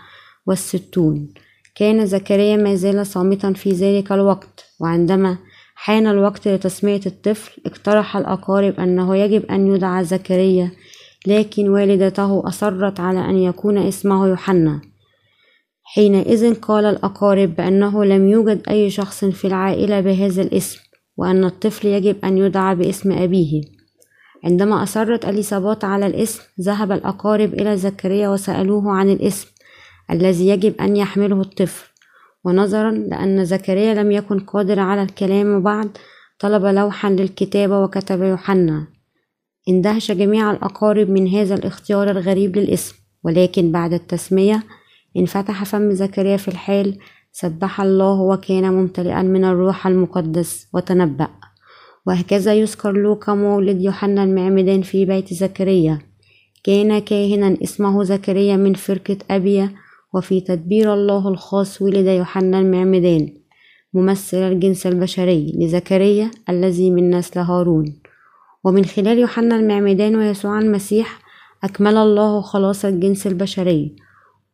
والستون. كان زكريا ما زال صامتا في ذلك الوقت وعندما حان الوقت لتسمية الطفل اقترح الأقارب أنه يجب أن يدعى زكريا لكن والدته أصرت على أن يكون اسمه يوحنا. حينئذ قال الأقارب بأنه لم يوجد أي شخص في العائلة بهذا الاسم وأن الطفل يجب أن يدعى باسم أبيه. عندما أصرت أليصابات على الاسم ذهب الأقارب إلى زكريا وسألوه عن الاسم الذي يجب أن يحمله الطفل. ونظرا لأن زكريا لم يكن قادر على الكلام بعد طلب لوحا للكتابة وكتب يوحنا. اندهش جميع الأقارب من هذا الاختيار الغريب للاسم ولكن بعد التسمية انفتح فم زكريا في الحال سبح الله وكان ممتلئا من الروح المقدس وتنبأ. وهكذا يذكر لوقا مولد يوحنا المعمدان في بيت زكريا. كان كاهنا اسمه زكريا من فرقة أبيا وفي تدبير الله الخاص ولد يوحنا المعمدان ممثل الجنس البشري لزكريا الذي من نسل هارون. ومن خلال يوحنا المعمدان ويسوع المسيح أكمل الله خلاص الجنس البشري.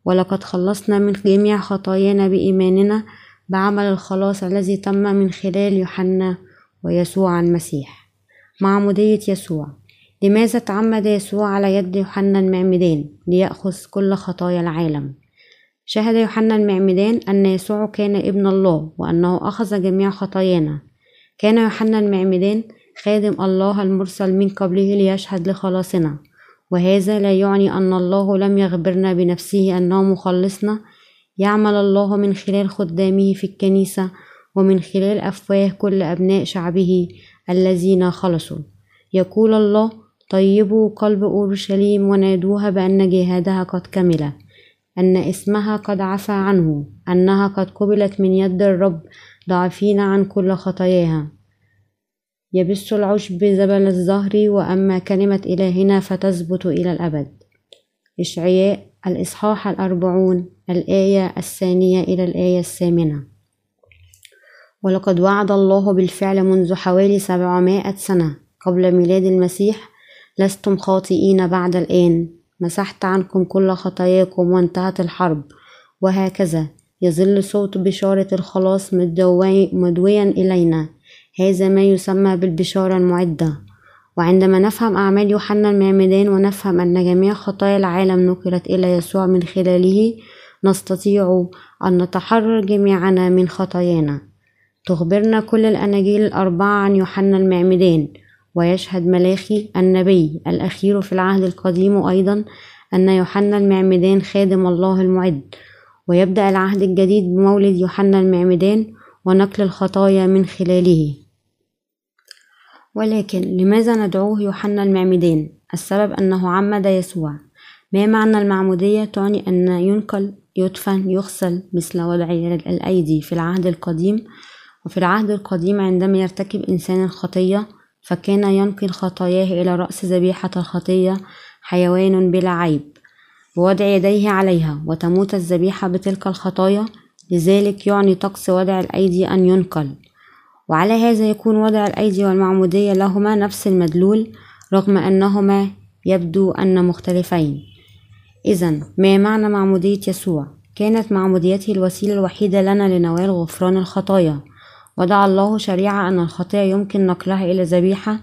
ولقد خلصنا من جميع خطايانا بإيماننا بعمل الخلاص الذي تم من خلال يوحنا ويسوع المسيح. معمودية يسوع لماذا تعمد يسوع على يد يوحنا المعمدان ليأخذ كل خطايا العالم؟ شهد يوحنا المعمدان أن يسوع كان ابن الله وأنه أخذ جميع خطايانا. كان يوحنا المعمدان خادم الله المرسل من قبله ليشهد لخلاصنا. وهذا لا يعني أن الله لم يخبرنا بنفسه أنه مخلصنا. يعمل الله من خلال خدامه في الكنيسة ومن خلال أفواه كل أبناء شعبه الذين خلصوا. يقول الله طيبوا قلب أورشليم ونادوها بأن جهادها قد كمل أن اسمها قد عفى عنه أنها قد قبلت من يد الرب ضعفين عن كل خطاياها. يبث العشب زبل الزهر وأما كلمة إلهنا فتثبت إلى الأبد. إشعياء الإصحاح الأربعون الآية الثانية إلى الآية الثامنة. ولقد وعد الله بالفعل منذ حوالي سبعمائة سنة قبل ميلاد المسيح. لستم خاطئين بعد الآن. مسحت عنكم كل خطاياكم وانتهت الحرب. وهكذا يظل صوت بشارة الخلاص مدويا إلينا. هذا ما يسمى بالبشارة المعدة. وعندما نفهم أعمال يوحنا المعمدان ونفهم أن جميع خطايا العالم نقلت إلى يسوع من خلاله نستطيع أن نتحرر جميعنا من خطايانا. تخبرنا كل الأناجيل الأربعة عن يوحنا المعمدان. ويشهد ملاخي النبي الأخير في العهد القديم أيضا أن يوحنا المعمدان خادم الله المعد. ويبدأ العهد الجديد بمولد يوحنا المعمدان ونقل الخطايا من خلاله. ولكن لماذا ندعوه يوحنا المعمدان السبب أنه عمد يسوع. ما معنى المعمودية؟ تعني أن ينقل يدفن يغسل مثل وضع الأيدي في العهد القديم. وفي العهد القديم عندما يرتكب إنسان الخطية فكان ينقل خطاياه إلى رأس ذبيحة الخطية حيوان بلا عيب ووضع يديه عليها وتموت الذبيحة بتلك الخطايا. لذلك يعني طقس وضع الأيدي أن ينقل. وعلى هذا يكون وضع الأيدي والمعمودية لهما نفس المدلول رغم أنهما يبدو أن مختلفين. إذا ما معنى معمودية يسوع؟ كانت معموديته الوسيلة الوحيدة لنا لنوال غفران الخطايا. وضع الله شريعة أن الخطية يمكن نقلها إلى ذبيحة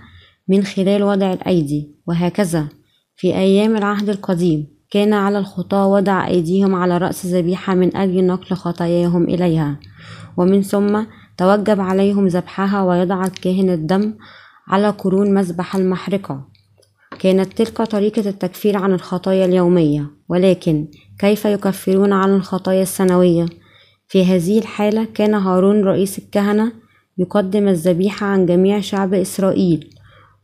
من خلال وضع الأيدي. وهكذا في أيام العهد القديم كان على الخطاة وضع أيديهم على رأس ذبيحة من أجل نقل خطاياهم إليها. ومن ثم توجب عليهم ذبحها ويضع الكاهن الدم على قرون مذبح المحرقة كانت تلك طريقة التكفير عن الخطايا اليومية ولكن كيف يكفرون عن الخطايا السنوية؟ في هذه الحالة كان هارون رئيس الكهنة يقدم الذبيحة عن جميع شعب إسرائيل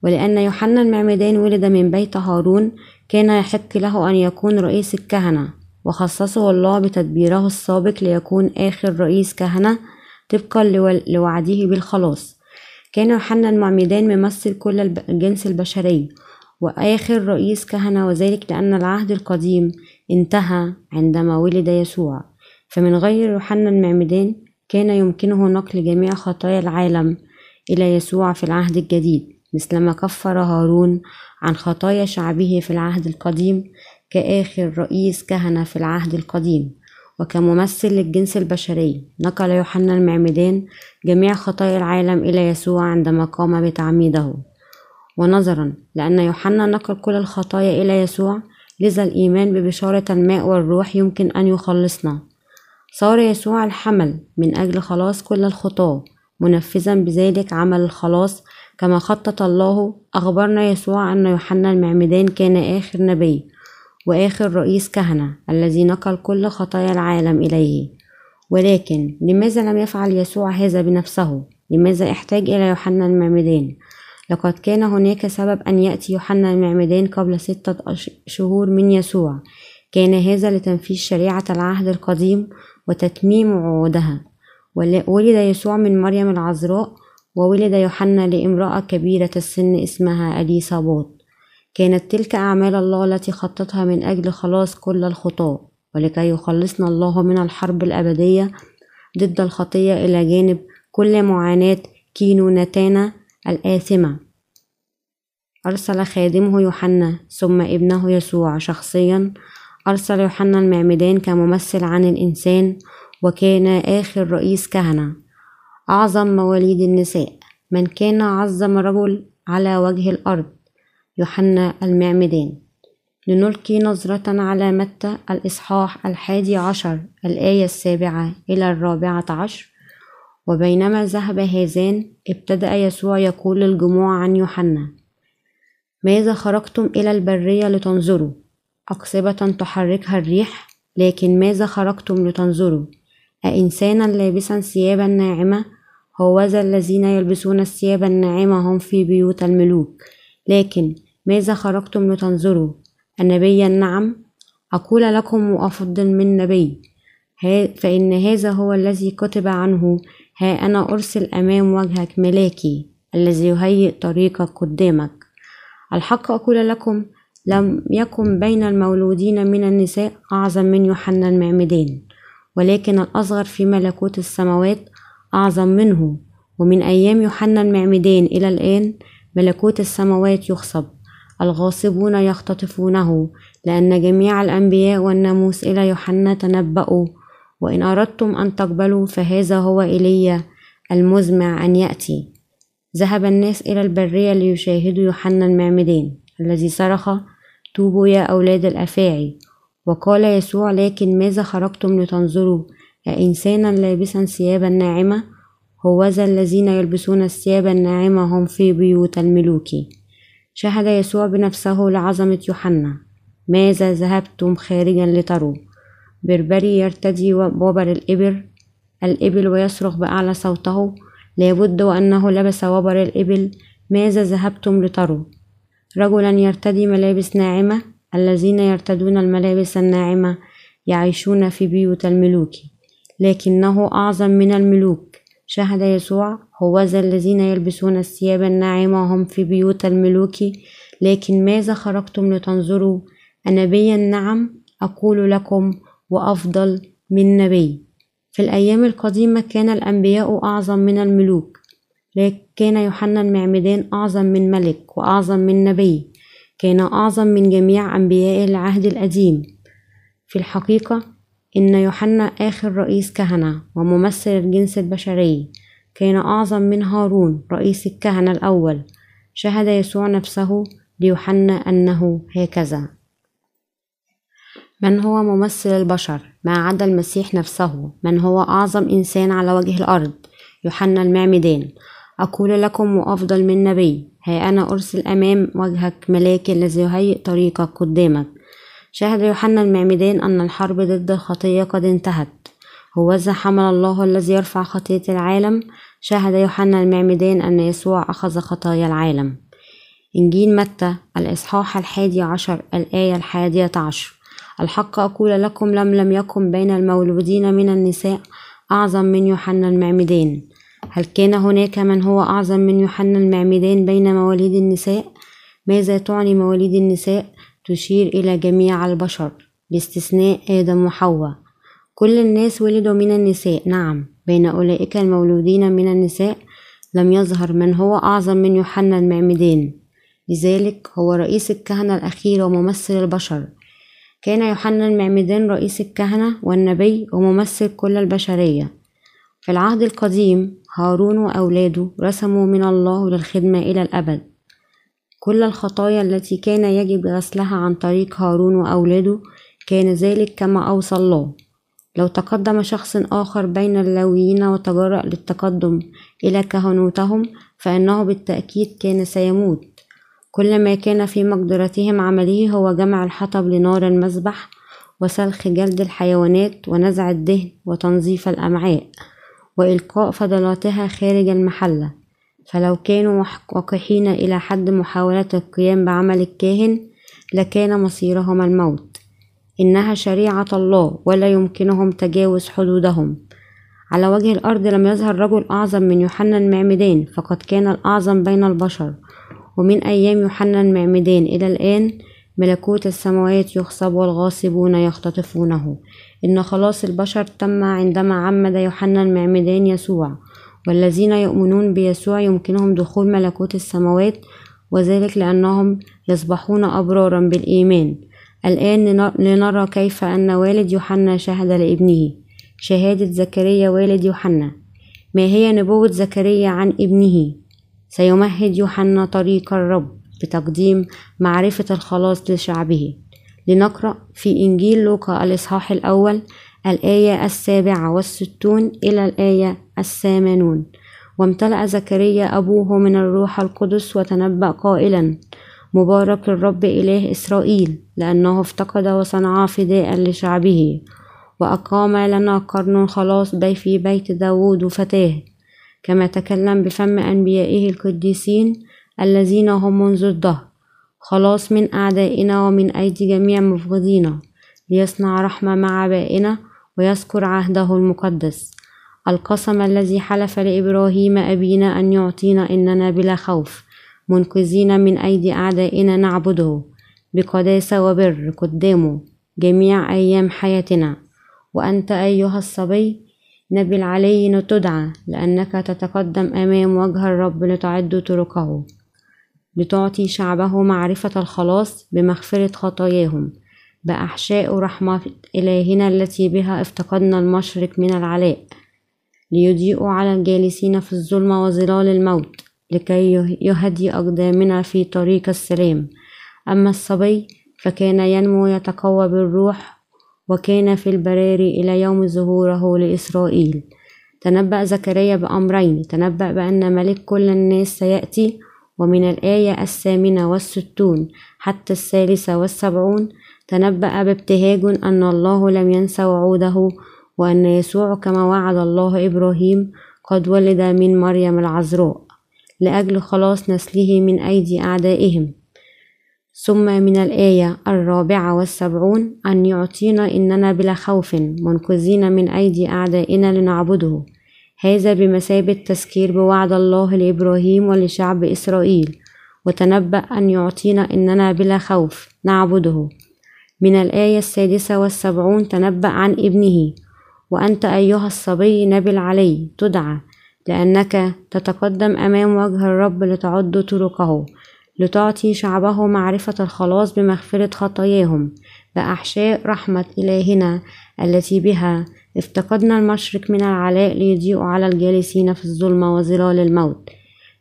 ولأن يوحنا المعمدان ولد من بيت هارون كان يحق له أن يكون رئيس الكهنة وخصصه الله بتدبيره السابق ليكون آخر رئيس كهنة طبقا لوعده بالخلاص. كان يوحنا المعمدان ممثل كل الجنس البشري وآخر رئيس كهنة وذلك لأن العهد القديم انتهى عندما ولد يسوع. فمن غير يوحنا المعمدان كان يمكنه نقل جميع خطايا العالم إلى يسوع في العهد الجديد مثلما كفر هارون عن خطايا شعبه في العهد القديم كآخر رئيس كهنة في العهد القديم. وكممثل للجنس البشري. نقل يوحنا المعمدان جميع خطايا العالم إلى يسوع عندما قام بتعميده. ونظرا لأن يوحنا نقل كل الخطايا إلى يسوع لذا الإيمان ببشارة الماء والروح يمكن أن يخلصنا. صار يسوع الحمل من أجل خلاص كل الخطاة منفذا بذلك عمل الخلاص. كما خطط الله أخبرنا يسوع أن يوحنا المعمدان كان آخر نبي. وآخر رئيس كهنة الذي نقل كل خطايا العالم إليه ولكن لماذا لم يفعل يسوع هذا بنفسه؟ لماذا احتاج إلى يوحنا المعمدان؟ لقد كان هناك سبب أن يأتي يوحنا المعمدان قبل ستة شهور من يسوع كان هذا لتنفيذ شريعة العهد القديم وتتميم وعودها ولد يسوع من مريم العذراء وولد يوحنا لامرأة كبيرة السن اسمها أليصابات كانت تلك أعمال الله التي خططها من أجل خلاص كل الخطاة ولكي يخلصنا الله من الحرب الأبدية ضد الخطية إلى جانب كل معاناة كينونتانا الآثمة. أرسل خادمه يوحنا ثم ابنه يسوع شخصيا. أرسل يوحنا المعمدان كممثل عن الإنسان وكان آخر رئيس كهنة. أعظم مواليد النساء من كان أعظم رجل على وجه الأرض. يوحنا المعمدان لنلقي نظرة على متى الإصحاح الحادي عشر الآية السابعة إلى الرابعة عشر. وبينما ذهب هذان ابتدأ يسوع يقول للجموع عن يوحنا ماذا خرجتم إلى البرية لتنظروا؟ أقصبة تحركها الريح لكن ماذا خرجتم لتنظروا؟ أإنسانا لابسا ثيابا ناعمة؟ هوذا الذين يلبسون الثياب الناعمة هم في بيوت الملوك. لكن ماذا خرجتم لتنظروا؟ النبي نعم. أقول لكم وأفضل من نبي. فإن هذا هو الذي كتب عنه. ها أنا أرسل أمام وجهك ملاكي الذي يهيئ طريقك قدامك. الحق أقول لكم لم يكن بين المولودين من النساء أعظم من يوحنا المعمدان ولكن الأصغر في ملكوت السماوات أعظم منه. ومن أيام يوحنا المعمدان إلى الآن ملكوت السماوات يخصب. الغاصبون يختطفونه لأن جميع الأنبياء والناموس إلى يوحنا تنبأوا. وإن أردتم أن تقبلوا فهذا هو إيليا المزمع أن يأتي. ذهب الناس إلى البرية ليشاهدوا يوحنا المعمدان الذي صرخ توبوا يا أولاد الأفاعي. وقال يسوع لكن ماذا خرجتم لتنظروا؟ أإنسانا لابسا ثيابا ناعمة هوذا الذين يلبسون الثياب الناعمة هم في بيوت الملوك. شهد يسوع بنفسه لعظمة يوحنا ماذا ذهبتم خارجا لتروا؟ بربري يرتدي وبر الإبر الإبل ويصرخ بأعلى صوته لابد وأنه لبس وبر الإبل ماذا ذهبتم لتروا؟ رجلا يرتدي ملابس ناعمة الذين يرتدون الملابس الناعمة يعيشون في بيوت الملوك لكنه أعظم من الملوك شهد يسوع هوذا الذين يلبسون الثياب الناعمة هم في بيوت الملوك. لكن ماذا خرجتم لتنظروا؟ أنبيا نعم أقول لكم وأفضل من نبي. في الأيام القديمة كان الأنبياء أعظم من الملوك. كان يوحنا المعمدان أعظم من ملك وأعظم من نبي. كان أعظم من جميع أنبياء العهد القديم. في الحقيقة إن يوحنا آخر رئيس كهنة وممثل الجنس البشري. كان أعظم من هارون رئيس الكهنة الأول. شهد يسوع نفسه ليوحنا أنه هكذا. من هو ممثل البشر؟ ما عدا المسيح نفسه. من هو أعظم إنسان على وجه الأرض؟ يوحنا المعمدان. أقول لكم وأفضل من نبي. ها أنا أرسل أمام وجهك ملاك الذي يهيئ طريقك قدامك. شهد يوحنا المعمدان أن الحرب ضد الخطية قد انتهت. هوذا حمل الله الذي يرفع خطية العالم شهد يوحنا المعمدان أن يسوع أخذ خطايا العالم. إنجيل متى؟ الإصحاح الحادي عشر الآية الحادية عشر. الحق أقول لكم لم لم يكن بين المولودين من النساء أعظم من يوحنا المعمدان هل كان هناك من هو أعظم من يوحنا المعمدان بين مواليد النساء؟ ماذا تعني مواليد النساء؟ تشير إلى جميع البشر. باستثناء آدم وحواء. كل الناس ولدوا من النساء. نعم. بين أولئك المولودين من النساء لم يظهر من هو أعظم من يوحنا المعمدان لذلك هو رئيس الكهنة الأخير وممثل البشر. كان يوحنا المعمدان رئيس الكهنة والنبي وممثل كل البشرية. في العهد القديم هارون وأولاده رسموا من الله للخدمة إلى الأبد. كل الخطايا التي كان يجب غسلها عن طريق هارون وأولاده كان ذلك كما أوصى الله. لو تقدم شخص آخر بين اللاويين وتجرأ للتقدم إلى كهنوتهم فإنه بالتأكيد كان سيموت. كل ما كان في مقدرتهم عمله هو جمع الحطب لنار المذبح وسلخ جلد الحيوانات ونزع الدهن وتنظيف الأمعاء وإلقاء فضلاتها خارج المحلة. فلو كانوا وقحين إلى حد محاولة القيام بعمل الكاهن لكان مصيرهم الموت. إنها شريعة الله ولا يمكنهم تجاوز حدودهم. على وجه الأرض لم يظهر رجل أعظم من يوحنا المعمدان فقد كان الأعظم بين البشر. ومن أيام يوحنا المعمدان إلى الآن ملكوت السماوات يخصب والغاصبون يختطفونه. إن خلاص البشر تم عندما عمد يوحنا المعمدان يسوع. والذين يؤمنون بيسوع يمكنهم دخول ملكوت السماوات وذلك لأنهم يصبحون أبرارا بالإيمان. الآن لنرى كيف أن والد يوحنا شهد لابنه. شهادة زكريا والد يوحنا. ما هي نبوة زكريا عن ابنه؟ سيمهد يوحنا طريق الرب بتقديم معرفة الخلاص لشعبه. لنقرأ في إنجيل لوقا الإصحاح الأول الآية السابعة والستون إلى الآية الثامنون. وامتلأ زكريا أبوه من الروح القدس وتنبأ قائلا مبارك الرب إله إسرائيل لأنه افتقد وصنع فداء لشعبه وأقام لنا قرن خلاص بي في بيت داود فتاه كما تكلم بفم أنبيائه القديسين الذين هم منذ الدهر خلاص من أعدائنا ومن أيدي جميع مبغضينا ليصنع رحمة مع آبائنا ويذكر عهده المقدس. القسم الذي حلف لإبراهيم أبينا أن يعطينا إننا بلا خوف. منقذين من أيدي أعدائنا نعبده بقداسة وبر قدامه جميع أيام حياتنا. وأنت أيها الصبي نبي العلي تدعى لأنك تتقدم أمام وجه الرب لتعد طرقه لتعطي شعبه معرفة الخلاص بمغفرة خطاياهم بأحشاء رحمة إلهنا التي بها افتقدنا المشرق من العلاء ليضيء على الجالسين في الظلمة وظلال الموت. لكي يهدي أقدامنا في طريق السلام. أما الصبي فكان ينمو يتقوى بالروح وكان في البراري إلى يوم ظهوره لإسرائيل. تنبأ زكريا بأمرين. تنبأ بأن ملك كل الناس سيأتي ومن الآية الثامنة والستون حتى الثالثة والسبعون تنبأ بابتهاج أن الله لم ينس وعوده وأن يسوع كما وعد الله إبراهيم قد ولد من مريم العذراء. لأجل خلاص نسله من أيدي أعدائهم. ثم من الآية الرابعة والسبعون أن يعطينا إننا بلا خوف منقذين من أيدي أعدائنا لنعبده. هذا بمثابة تذكير بوعد الله لإبراهيم ولشعب إسرائيل. وتنبأ أن يعطينا إننا بلا خوف نعبده. من الآية السادسة والسبعون تنبأ عن ابنه. وأنت أيها الصبي نبي العلي تدعى. لأنك تتقدم أمام وجه الرب لتعد طرقه لتعطي شعبه معرفة الخلاص بمغفرة خطاياهم بأحشاء رحمة إلهنا التي بها افتقدنا المشرق من العلاء ليضيء على الجالسين في الظلمة وظلال الموت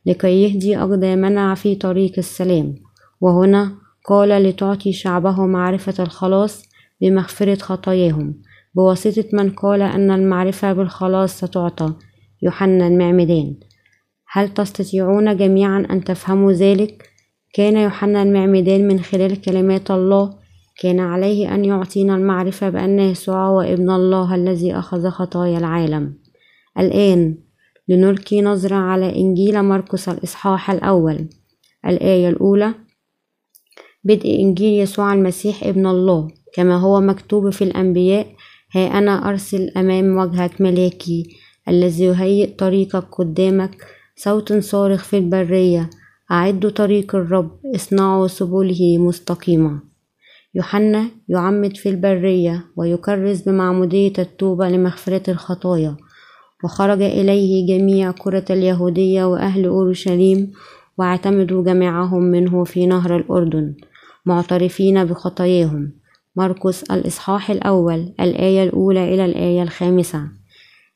لكي يهدي أقدامنا في طريق السلام. وهنا قال لتعطي شعبه معرفة الخلاص بمغفرة خطاياهم. بواسطة من قال أن المعرفة بالخلاص ستعطى. يوحنا المعمدان هل تستطيعون جميعا أن تفهموا ذلك؟ كان يوحنا المعمدان من خلال كلمات الله كان عليه أن يعطينا المعرفة بأن يسوع هو ابن الله الذي أخذ خطايا العالم. الآن لنلقي نظرة على إنجيل مرقس الإصحاح الأول. الآية الأولى بدء إنجيل يسوع المسيح ابن الله كما هو مكتوب في الأنبياء ها أنا أرسل أمام وجهك ملاكي الذي يهيئ طريقك قدامك صوت صارخ في البرية. أعدوا طريق الرب اصنعوا سبله مستقيمة يوحنا يعمد في البرية ويكرز بمعمودية التوبة لمغفرة الخطايا. وخرج إليه جميع قرى اليهودية وأهل أورشليم واعتمدوا جميعهم منه في نهر الأردن معترفين بخطاياهم. مرقس الإصحاح الأول الآية الأولى إلى الآية الخامسة.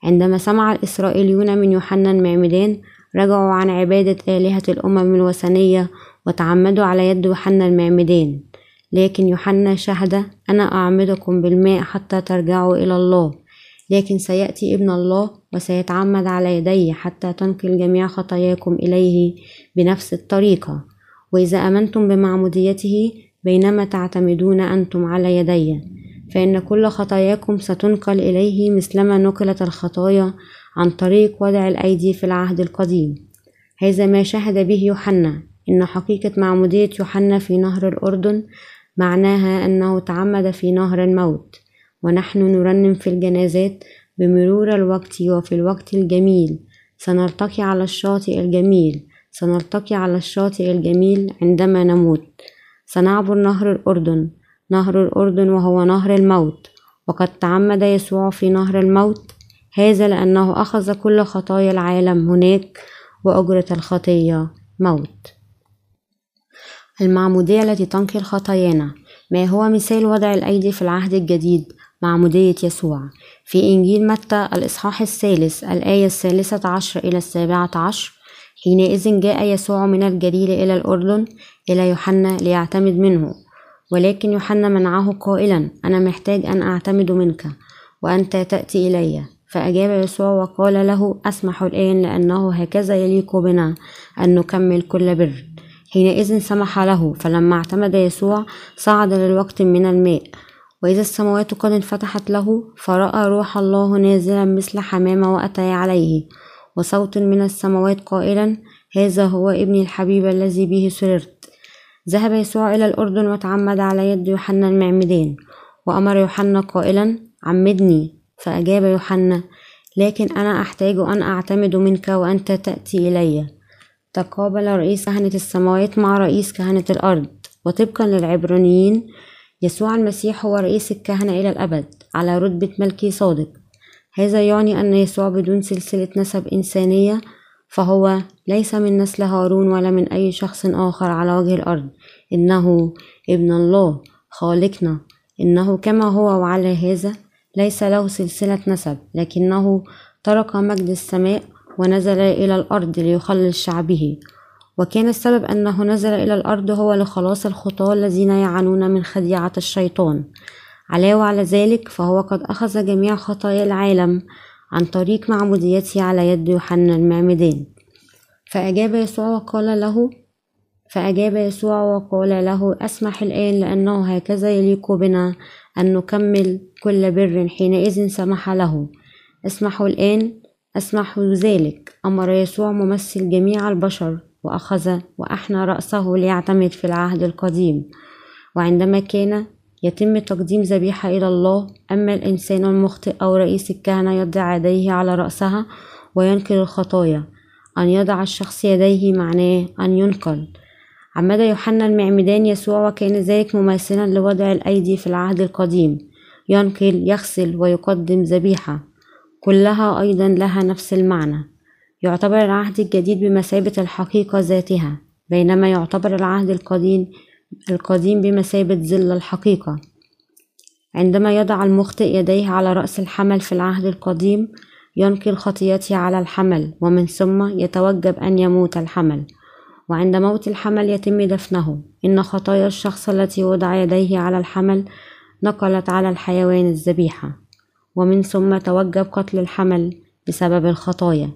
عندما سمع الإسرائيليون من يوحنا المعمدان رجعوا عن عبادة آلهة الأمم الوثنية وتعمدوا على يد يوحنا المعمدان لكن يوحنا شهد أنا أعمدكم بالماء حتى ترجعوا إلى الله. لكن سيأتي ابن الله وسيتعمد على يدي حتى تنقل جميع خطاياكم إليه بنفس الطريقة. وإذا آمنتم بمعموديته بينما تعتمدون أنتم على يدي. فإن كل خطاياكم ستنقل إليه مثلما نقلت الخطايا عن طريق وضع الأيدي في العهد القديم. هذا ما شهد به يوحنا. إن حقيقة معمودية يوحنا في نهر الأردن معناها أنه تعمد في نهر الموت. ونحن نرنم في الجنازات بمرور الوقت وفي الوقت الجميل. سنلتقي على الشاطئ الجميل. سنلتقي على الشاطئ الجميل عندما نموت. سنعبر نهر الأردن. نهر الأردن وهو نهر الموت. وقد تعمد يسوع في نهر الموت. هذا لأنه أخذ كل خطايا العالم هناك وأجرة الخطية موت. المعمودية التي تنقل خطايانا. ما هو مثال وضع الأيدي في العهد الجديد؟ معمودية يسوع. في إنجيل متى الإصحاح الثالث الآية الثالثة عشر إلى السابعة عشر حينئذ جاء يسوع من الجليل إلى الأردن إلى يوحنا ليعتمد منه. ولكن يوحنا منعه قائلا أنا محتاج أن أعتمد منك وأنت تأتي إلي. فأجاب يسوع وقال له أسمح الآن لأنه هكذا يليق بنا أن نكمل كل بر. حينئذ سمح له فلما اعتمد يسوع صعد للوقت من الماء. وإذا السماوات قد انفتحت له فرأى روح الله نازلا مثل حمامة وأتى عليه. وصوت من السماوات قائلا هذا هو ابني الحبيب الذي به سررت. ذهب يسوع إلى الأردن وتعمد على يد يوحنا المعمدان وأمر يوحنا قائلا عمدني. فأجاب يوحنا لكن أنا أحتاج أن أعتمد منك وأنت تأتي إلي. تقابل رئيس كهنة السماوات مع رئيس كهنة الأرض وطبقا للعبرانيين يسوع المسيح هو رئيس الكهنة إلى الأبد على رتبة ملكي صادق. هذا يعني أن يسوع بدون سلسلة نسب إنسانية فهو ليس من نسل هارون ولا من أي شخص آخر على وجه الأرض. إنه ابن الله خالقنا. إنه كما هو وعلى هذا ليس له سلسلة نسب لكنه ترك مجد السماء ونزل إلى الأرض ليخلص شعبه. وكان السبب أنه نزل إلى الأرض هو لخلاص الخطاة الذين يعانون من خديعة الشيطان. علاوة على ذلك فهو قد أخذ جميع خطايا العالم عن طريق معموديته على يد يوحنا المعمدان. فأجاب يسوع وقال له فأجاب يسوع وقال له أسمح الآن لأنه هكذا يليق بنا أن نكمل كل بر حينئذ سمح له. اسمحوا الآن أسمح ذلك. أمر يسوع ممثل جميع البشر وأخذ وأحنى رأسه ليعتمد في العهد القديم. وعندما كان يتم تقديم ذبيحة إلى الله. أما الإنسان المخطئ أو رئيس الكهنة يضع يديه على رأسها وينقل الخطايا. أن يضع الشخص يديه معناه أن ينقل. عمد يوحنا المعمدان يسوع وكان ذلك مماثلا لوضع الأيدي في العهد القديم. ينقل يغسل ويقدم ذبيحة. كلها أيضا لها نفس المعنى. يعتبر العهد الجديد بمثابة الحقيقة ذاتها. بينما يعتبر العهد القديم القديم بمثابة ظل الحقيقة. عندما يضع المخطئ يديه على رأس الحمل في العهد القديم ينقل خطيته على الحمل ومن ثم يتوجب أن يموت الحمل. وعند موت الحمل يتم دفنه. إن خطايا الشخص التي وضع يديه على الحمل نقلت على الحيوان الذبيحة. ومن ثم توجب قتل الحمل بسبب الخطايا.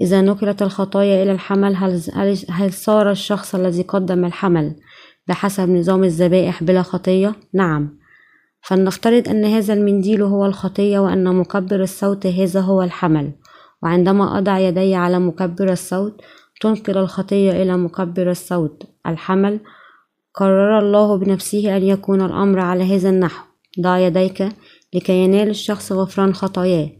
إذا نقلت الخطايا إلى الحمل هل, هل صار الشخص الذي قدم الحمل بحسب نظام الذبائح بلا خطية؟ نعم. فلنفترض أن هذا المنديل هو الخطية وأن مكبر الصوت هذا هو الحمل. وعندما أضع يدي على مكبر الصوت تنقل الخطية إلى مكبر الصوت الحمل. قرر الله بنفسه أن يكون الأمر على هذا النحو. ضع يديك لكي ينال الشخص غفران خطاياه.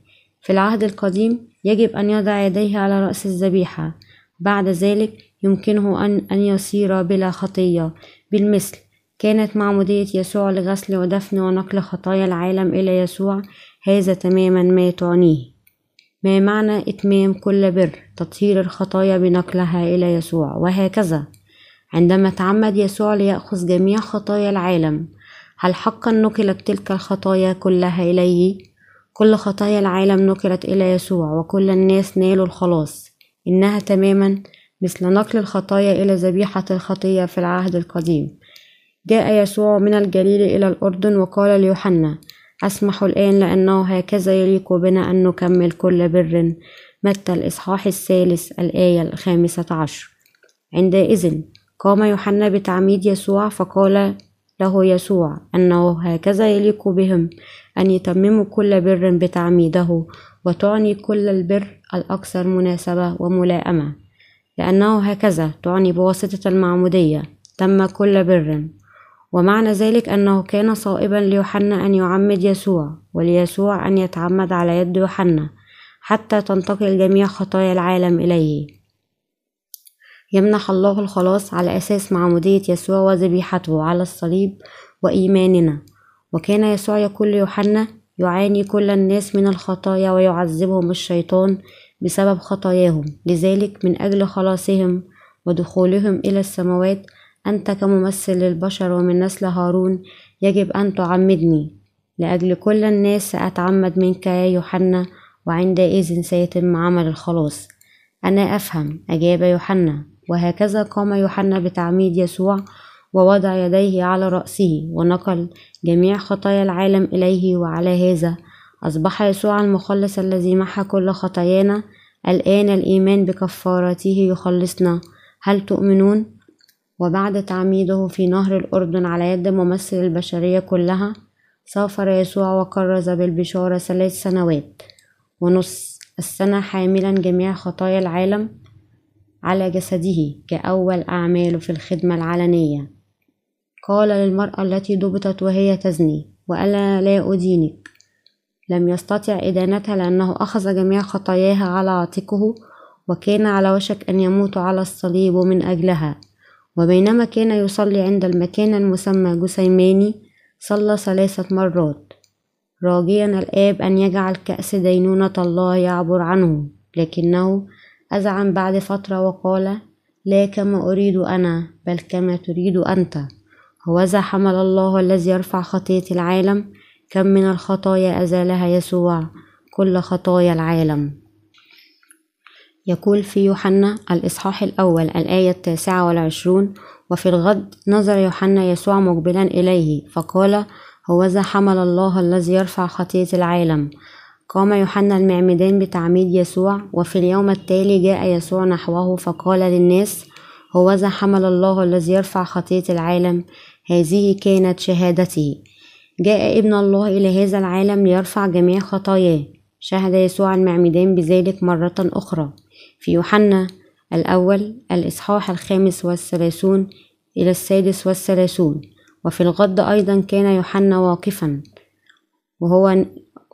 في العهد القديم يجب أن يضع يديه على رأس الذبيحة. بعد ذلك يمكنه أن, أن يصير بلا خطية. بالمثل كانت معمودية يسوع لغسل ودفن ونقل خطايا العالم إلى يسوع هذا تماما ما تعنيه. ما معنى إتمام كل بر؟ تطهير الخطايا بنقلها إلى يسوع. وهكذا عندما تعمد يسوع ليأخذ جميع خطايا العالم هل حقا نقلت تلك الخطايا كلها إليه؟ كل خطايا العالم نقلت إلى يسوع وكل الناس نالوا الخلاص. إنها تماما مثل نقل الخطايا إلى ذبيحة الخطية في العهد القديم. جاء يسوع من الجليل إلى الأردن وقال ليوحنا أسمح الآن لأنه هكذا يليق بنا أن نكمل كل بر متى الإصحاح الثالث الآية الخامسة عشر. عندئذ قام يوحنا بتعميد يسوع فقال له يسوع أنه هكذا يليق بهم أن يتمموا كل بر بتعميده وتعني كل البر الأكثر مناسبة وملائمة. لأنه هكذا تعني بواسطة المعمودية تم كل بر. ومعنى ذلك أنه كان صائبا ليوحنا أن يعمد يسوع وليسوع أن يتعمد على يد يوحنا حتى تنتقل جميع خطايا العالم إليه. يمنح الله الخلاص على أساس معمودية يسوع وذبيحته على الصليب وإيماننا. وكان يسوع يقول ليوحنا يعاني كل الناس من الخطايا ويعذبهم الشيطان بسبب خطاياهم. لذلك من أجل خلاصهم ودخولهم إلى السماوات أنت كممثل للبشر ومن نسل هارون يجب أن تعمدني. لأجل كل الناس سأتعمد منك يا يوحنا وعندئذ سيتم عمل الخلاص. أنا أفهم أجاب يوحنا. وهكذا قام يوحنا بتعميد يسوع ووضع يديه على رأسه ونقل جميع خطايا العالم إليه. وعلى هذا أصبح يسوع المخلص الذي محى كل خطايانا الآن الإيمان بكفارته يخلصنا. هل تؤمنون؟ وبعد تعميده في نهر الأردن على يد ممثل البشرية كلها سافر يسوع وكرز بالبشارة ثلاث سنوات. ونص السنة حاملا جميع خطايا العالم على جسده كأول أعماله في الخدمة العلنية. قال للمرأة التي ضبطت وهي تزني وألا لا أدينك. لم يستطع إدانتها لأنه أخذ جميع خطاياها على عاتقه وكان على وشك أن يموت على الصليب من أجلها. وبينما كان يصلي عند المكان المسمى جسيماني صلى ثلاثة مرات. راجيا الآب أن يجعل كأس دينونة الله يعبر عنه لكنه أزعم بعد فترة وقال لا كما أريد أنا بل كما تريد أنت هوذا حمل الله الذي يرفع خطية العالم كم من الخطايا أزالها يسوع كل خطايا العالم؟ يقول في يوحنا الإصحاح الأول الآية التاسعة والعشرون وفي الغد نظر يوحنا يسوع مقبلا إليه فقال هوذا حمل الله الذي يرفع خطية العالم قام يوحنا المعمدان بتعميد يسوع وفي اليوم التالي جاء يسوع نحوه فقال للناس هوذا حمل الله الذي يرفع خطية العالم هذه كانت شهادته جاء ابن الله إلى هذا العالم ليرفع جميع خطاياه. شهد يسوع المعمدان بذلك مرة أخرى. في يوحنا الأول الإصحاح الخامس والثلاثون إلى السادس والثلاثون. وفي الغد أيضا كان يوحنا واقفا. وهو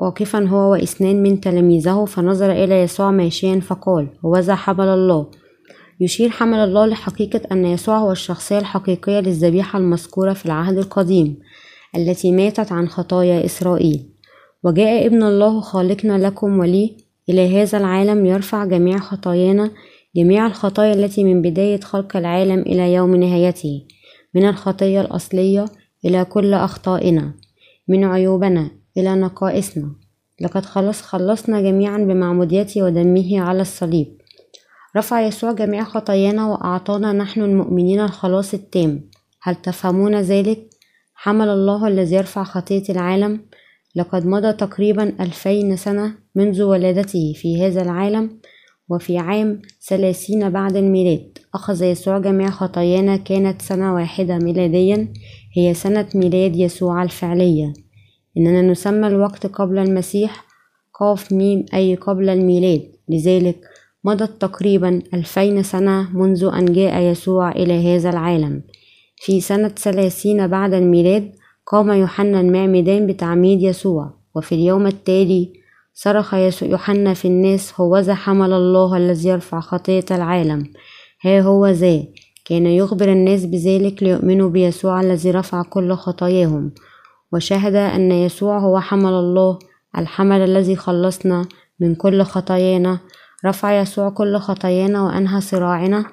واقفا هو وإثنان من تلاميذه فنظر إلى يسوع ماشيا فقال هوذا حمل الله. يشير حمل الله لحقيقة أن يسوع هو الشخصية الحقيقية للذبيحة المذكورة في العهد القديم. التي ماتت عن خطايا إسرائيل. وجاء ابن الله خالقنا لكم ولي إلى هذا العالم يرفع جميع خطايانا جميع الخطايا التي من بداية خلق العالم إلى يوم نهايته من الخطية الأصلية إلى كل أخطائنا من عيوبنا إلى نقائصنا. لقد خلص خلصنا جميعا بمعموديته ودمه على الصليب. رفع يسوع جميع خطايانا وأعطانا نحن المؤمنين الخلاص التام. هل تفهمون ذلك؟ حمل الله الذي يرفع خطية العالم لقد مضى تقريبا ألفين سنة منذ ولادته في هذا العالم وفي عام ثلاثين بعد الميلاد. أخذ يسوع جميع خطايانا كانت سنة واحدة ميلاديا هي سنة ميلاد يسوع الفعلية. إننا نسمى الوقت قبل المسيح قاف ميم أي قبل الميلاد. لذلك مضت تقريبا ألفين سنة منذ أن جاء يسوع إلى هذا العالم. في سنة ثلاثين بعد الميلاد قام يوحنا المعمدان بتعميد يسوع وفي اليوم التالي صرخ يوحنا في الناس هوذا حمل الله الذي يرفع خطية العالم. ها هو ذا. كان يخبر الناس بذلك ليؤمنوا بيسوع الذي رفع كل خطاياهم. وشهد أن يسوع هو حمل الله الحمل الذي خلصنا من كل خطايانا. رفع يسوع كل خطايانا وأنهى صراعنا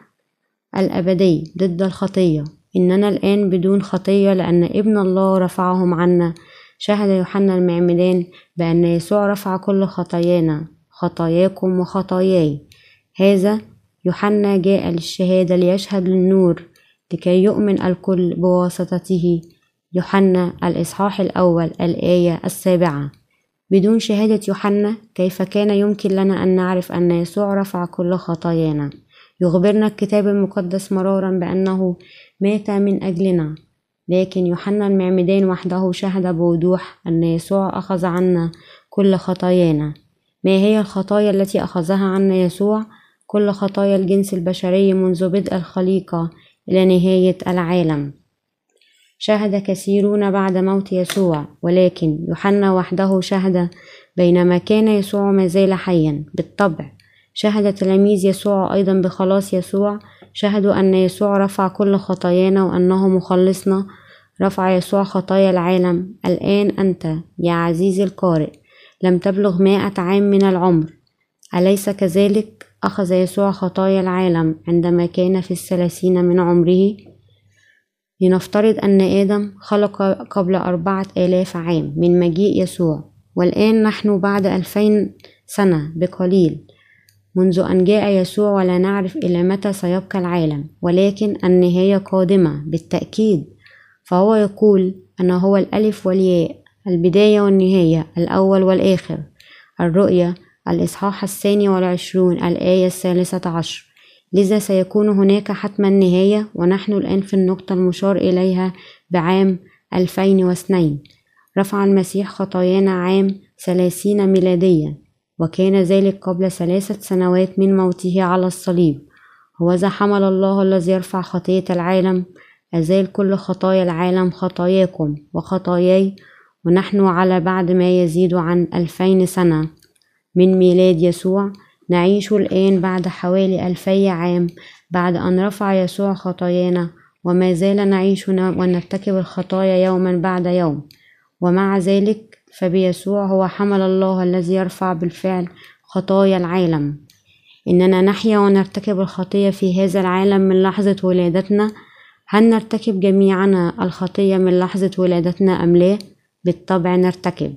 الأبدي ضد الخطية. إننا الآن بدون خطية لأن ابن الله رفعهم عنا. شهد يوحنا المعمدان بأن يسوع رفع كل خطايانا خطاياكم وخطاياي. هذا يوحنا جاء للشهادة ليشهد للنور لكي يؤمن الكل بواسطته. يوحنا الإصحاح الأول الآية السابعة. بدون شهادة يوحنا كيف كان يمكن لنا أن نعرف أن يسوع رفع كل خطايانا؟ يخبرنا الكتاب المقدس مرارا بأنه مات من أجلنا. لكن يوحنا المعمدان وحده شهد بوضوح أن يسوع أخذ عنا كل خطايانا. ما هي الخطايا التي أخذها عنا يسوع؟ كل خطايا الجنس البشري منذ بدء الخليقة إلى نهاية العالم. شهد كثيرون بعد موت يسوع ولكن يوحنا وحده شهد بينما كان يسوع ما زال حيا بالطبع. شهد تلاميذ يسوع أيضا بخلاص يسوع. شهدوا أن يسوع رفع كل خطايانا وأنه مخلصنا. رفع يسوع خطايا العالم. الآن أنت يا عزيزي القارئ لم تبلغ مائة عام من العمر. أليس كذلك؟ أخذ يسوع خطايا العالم عندما كان في الثلاثين من عمره. لنفترض أن آدم خلق قبل أربعة آلاف عام من مجيء يسوع. والآن نحن بعد ألفين سنة بقليل. منذ أن جاء يسوع ولا نعرف إلى متى سيبقى العالم ولكن النهاية قادمة بالتأكيد. فهو يقول أنا هو الألف والياء البداية والنهاية الأول والآخر. الرؤية الإصحاح الثاني والعشرون الآية الثالثة عشر. لذا سيكون هناك حتما نهاية ونحن الآن في النقطة المشار إليها بعام 2002 رفع المسيح خطايانا عام ثلاثين ميلاديا. وكان ذلك قبل ثلاثة سنوات من موته على الصليب. هوذا حمل الله الذي يرفع خطية العالم أزال كل خطايا العالم خطاياكم وخطاياي ونحن على بعد ما يزيد عن ألفين سنة. من ميلاد يسوع نعيش الآن بعد حوالي ألفي عام بعد أن رفع يسوع خطايانا وما زال نعيش ونرتكب الخطايا يوما بعد يوم. ومع ذلك فبيسوع هو حمل الله الذي يرفع بالفعل خطايا العالم إننا نحيا ونرتكب الخطية في هذا العالم من لحظة ولادتنا هل نرتكب جميعنا الخطية من لحظة ولادتنا أم لا؟ بالطبع نرتكب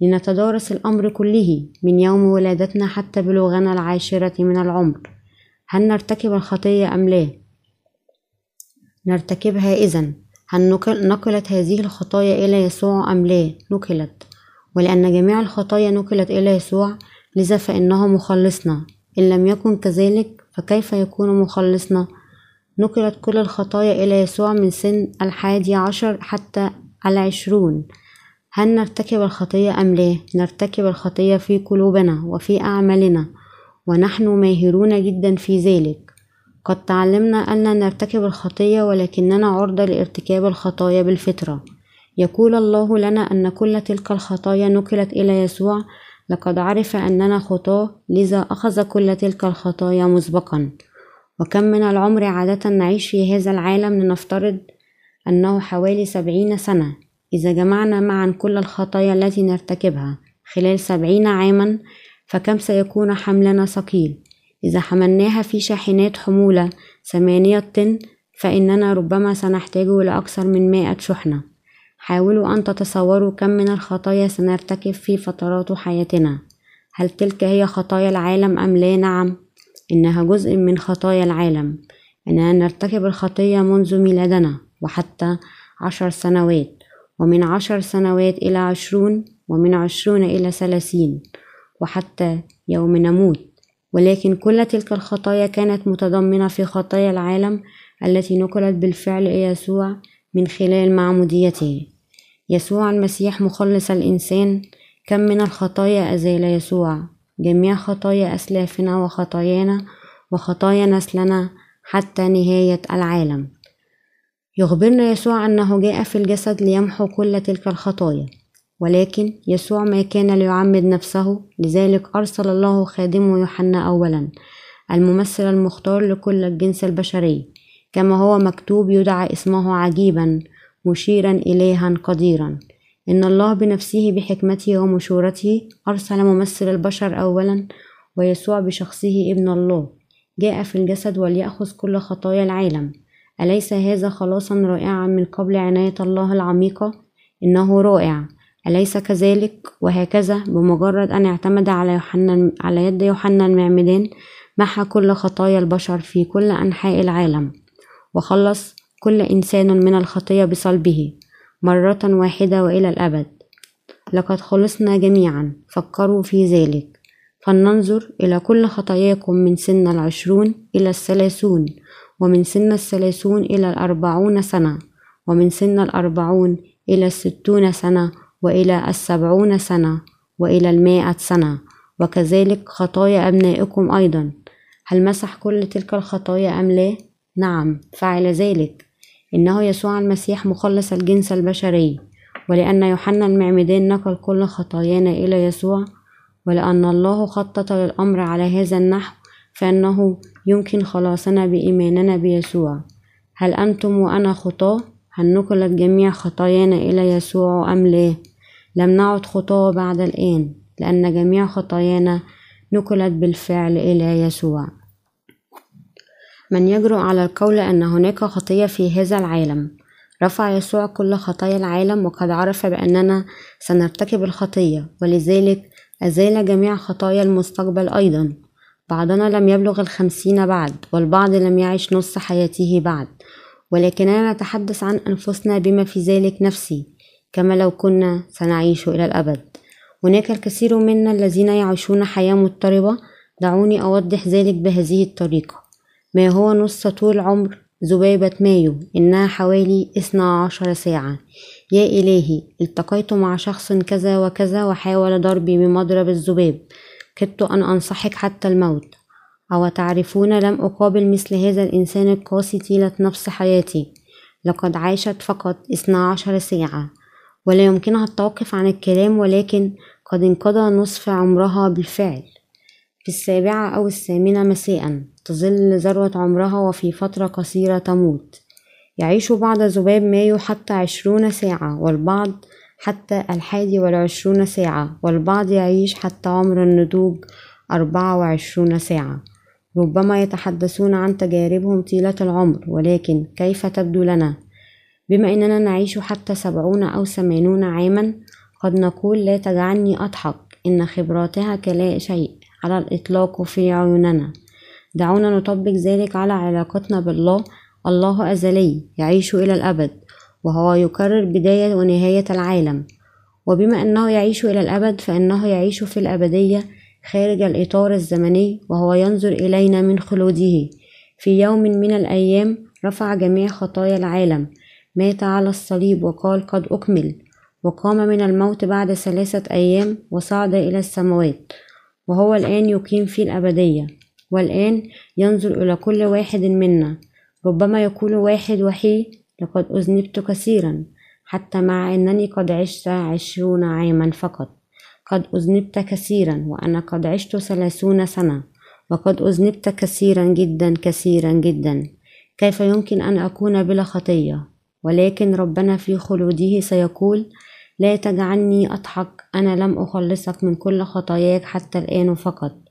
لنتدارس الأمر كله من يوم ولادتنا حتى بلوغنا العاشرة من العمر هل نرتكب الخطية أم لا؟ نرتكبها إذن هل نقلت هذه الخطايا إلى يسوع أم لا؟ نقلت ولأن جميع الخطايا نقلت إلى يسوع لذا فإنه مخلصنا إن لم يكن كذلك فكيف يكون مخلصنا؟ نقلت كل الخطايا إلى يسوع من سن الحادي عشر حتى العشرون هل نرتكب الخطية أم لا؟ نرتكب الخطية في قلوبنا وفي أعمالنا ونحن ماهرون جدا في ذلك قد تعلمنا أن نرتكب الخطية ولكننا عرضة لارتكاب الخطايا بالفطرة يقول الله لنا أن كل تلك الخطايا نقلت إلى يسوع لقد عرف أننا خطاة لذا أخذ كل تلك الخطايا مسبقا. وكم من العمر عادة نعيش في هذا العالم لنفترض أنه حوالي سبعين سنة. إذا جمعنا معا كل الخطايا التي نرتكبها خلال سبعين عاما فكم سيكون حملنا ثقيل؟ إذا حملناها في شاحنات حمولة ثمانية طن فإننا ربما سنحتاج إلى أكثر من مائة شحنة. حاولوا أن تتصوروا كم من الخطايا سنرتكب في فترات حياتنا. هل تلك هي خطايا العالم أم لا؟ نعم إنها جزء من خطايا العالم. إننا نرتكب الخطية منذ ميلادنا وحتى عشر سنوات ومن عشر سنوات إلى عشرون ومن عشرون إلى ثلاثين وحتى يوم نموت. ولكن كل تلك الخطايا كانت متضمنة في خطايا العالم التي نقلت بالفعل إلى يسوع من خلال معموديته. يسوع المسيح مخلص الإنسان. كم من الخطايا أزال يسوع. جميع خطايا أسلافنا وخطايانا وخطايا نسلنا حتى نهاية العالم. يخبرنا يسوع أنه جاء في الجسد ليمحو كل تلك الخطايا. ولكن يسوع ما كان ليعمد نفسه. لذلك أرسل الله خادمه يوحنا أولا الممثل المختار لكل الجنس البشري. كما هو مكتوب يدعى اسمه عجيبا مشيرا إليها قديرا. إن الله بنفسه بحكمته ومشورته أرسل ممثل البشر أولا ويسوع بشخصه ابن الله. جاء في الجسد وليأخذ كل خطايا العالم. أليس هذا خلاصا رائعا من قبل عناية الله العميقة؟ إنه رائع. أليس كذلك؟ وهكذا بمجرد أن اعتمد على يوحنا على يد يوحنا المعمدان محى كل خطايا البشر في كل أنحاء العالم. وخلص كل إنسان من الخطية بصلبه مرة واحدة وإلى الأبد. لقد خلصنا جميعا فكروا في ذلك. فلننظر إلى كل خطاياكم من سن العشرون إلى الثلاثون ومن سن الثلاثون إلى الأربعون سنة ومن سن الأربعون إلى الستون سنة وإلى السبعون سنة وإلى المائة سنة. وكذلك خطايا أبنائكم أيضا. هل مسح كل تلك الخطايا أم لا؟ نعم فعل ذلك إنه يسوع المسيح مخلص الجنس البشري ولأن يوحنا المعمدان نقل كل خطايانا إلى يسوع ولأن الله خطط للأمر على هذا النحو فإنه يمكن خلاصنا بإيماننا بيسوع هل أنتم وأنا خطاة؟ هل نقلت جميع خطايانا إلى يسوع أم لا؟ لم نعد خطاة بعد الآن لأن جميع خطايانا نقلت بالفعل إلى يسوع من يجرؤ على القول أن هناك خطية في هذا العالم. رفع يسوع كل خطايا العالم وقد عرف بأننا سنرتكب الخطية ولذلك أزال جميع خطايا المستقبل أيضا. بعضنا لم يبلغ الخمسين بعد والبعض لم يعش نص حياته بعد. ولكننا نتحدث عن أنفسنا بما في ذلك نفسي كما لو كنا سنعيش إلى الأبد. هناك الكثير منا الذين يعيشون حياة مضطربة. دعوني أوضح ذلك بهذه الطريقة. ما هو نص طول عمر ذبابة مايو؟ إنها حوالي اثنا عشر ساعة. يا إلهي التقيت مع شخص كذا وكذا وحاول ضربي بمضرب الذباب كدت أن أنصحك حتى الموت. أو تعرفون لم أقابل مثل هذا الإنسان القاسي طيلة نفس حياتي. لقد عاشت فقط اثنا عشر ساعة. ولا يمكنها التوقف عن الكلام ولكن قد انقضى نصف عمرها بالفعل. في السابعة أو الثامنة مساء. تظل ذروة عمرها وفي فترة قصيرة تموت. يعيش بعض ذباب مايو حتى عشرون ساعة والبعض حتى الحادي والعشرون ساعة والبعض يعيش حتى عمر النضوج أربعة وعشرون ساعة. ربما يتحدثون عن تجاربهم طيلة العمر ولكن كيف تبدو لنا؟ بما أننا نعيش حتى سبعون أو ثمانون عاما قد نقول لا تجعلني أضحك إن خبراتها كلا شيء على الإطلاق في عيوننا. دعونا نطبق ذلك على علاقتنا بالله الله أزلي يعيش إلى الأبد وهو يكرر بداية ونهاية العالم. وبما أنه يعيش إلى الأبد فإنه يعيش في الأبدية خارج الإطار الزمني وهو ينظر إلينا من خلوده. في يوم من الأيام رفع جميع خطايا العالم. مات على الصليب وقال قد أكمل. وقام من الموت بعد ثلاثة أيام وصعد إلى السماوات. وهو الآن يقيم في الأبدية. والآن ينظر إلى كل واحد منا. ربما يقول واحد وحيد لقد أذنبت كثيرا حتى مع أنني قد عشت عشرون عاما فقط. قد أذنبت كثيرا وأنا قد عشت ثلاثون سنة. وقد أذنبت كثيرا جدا كثيرا جدا. كيف يمكن أن أكون بلا خطية؟ ولكن ربنا في خلوده سيقول لا تجعلني أضحك أنا لم أخلصك من كل خطاياك حتى الآن فقط.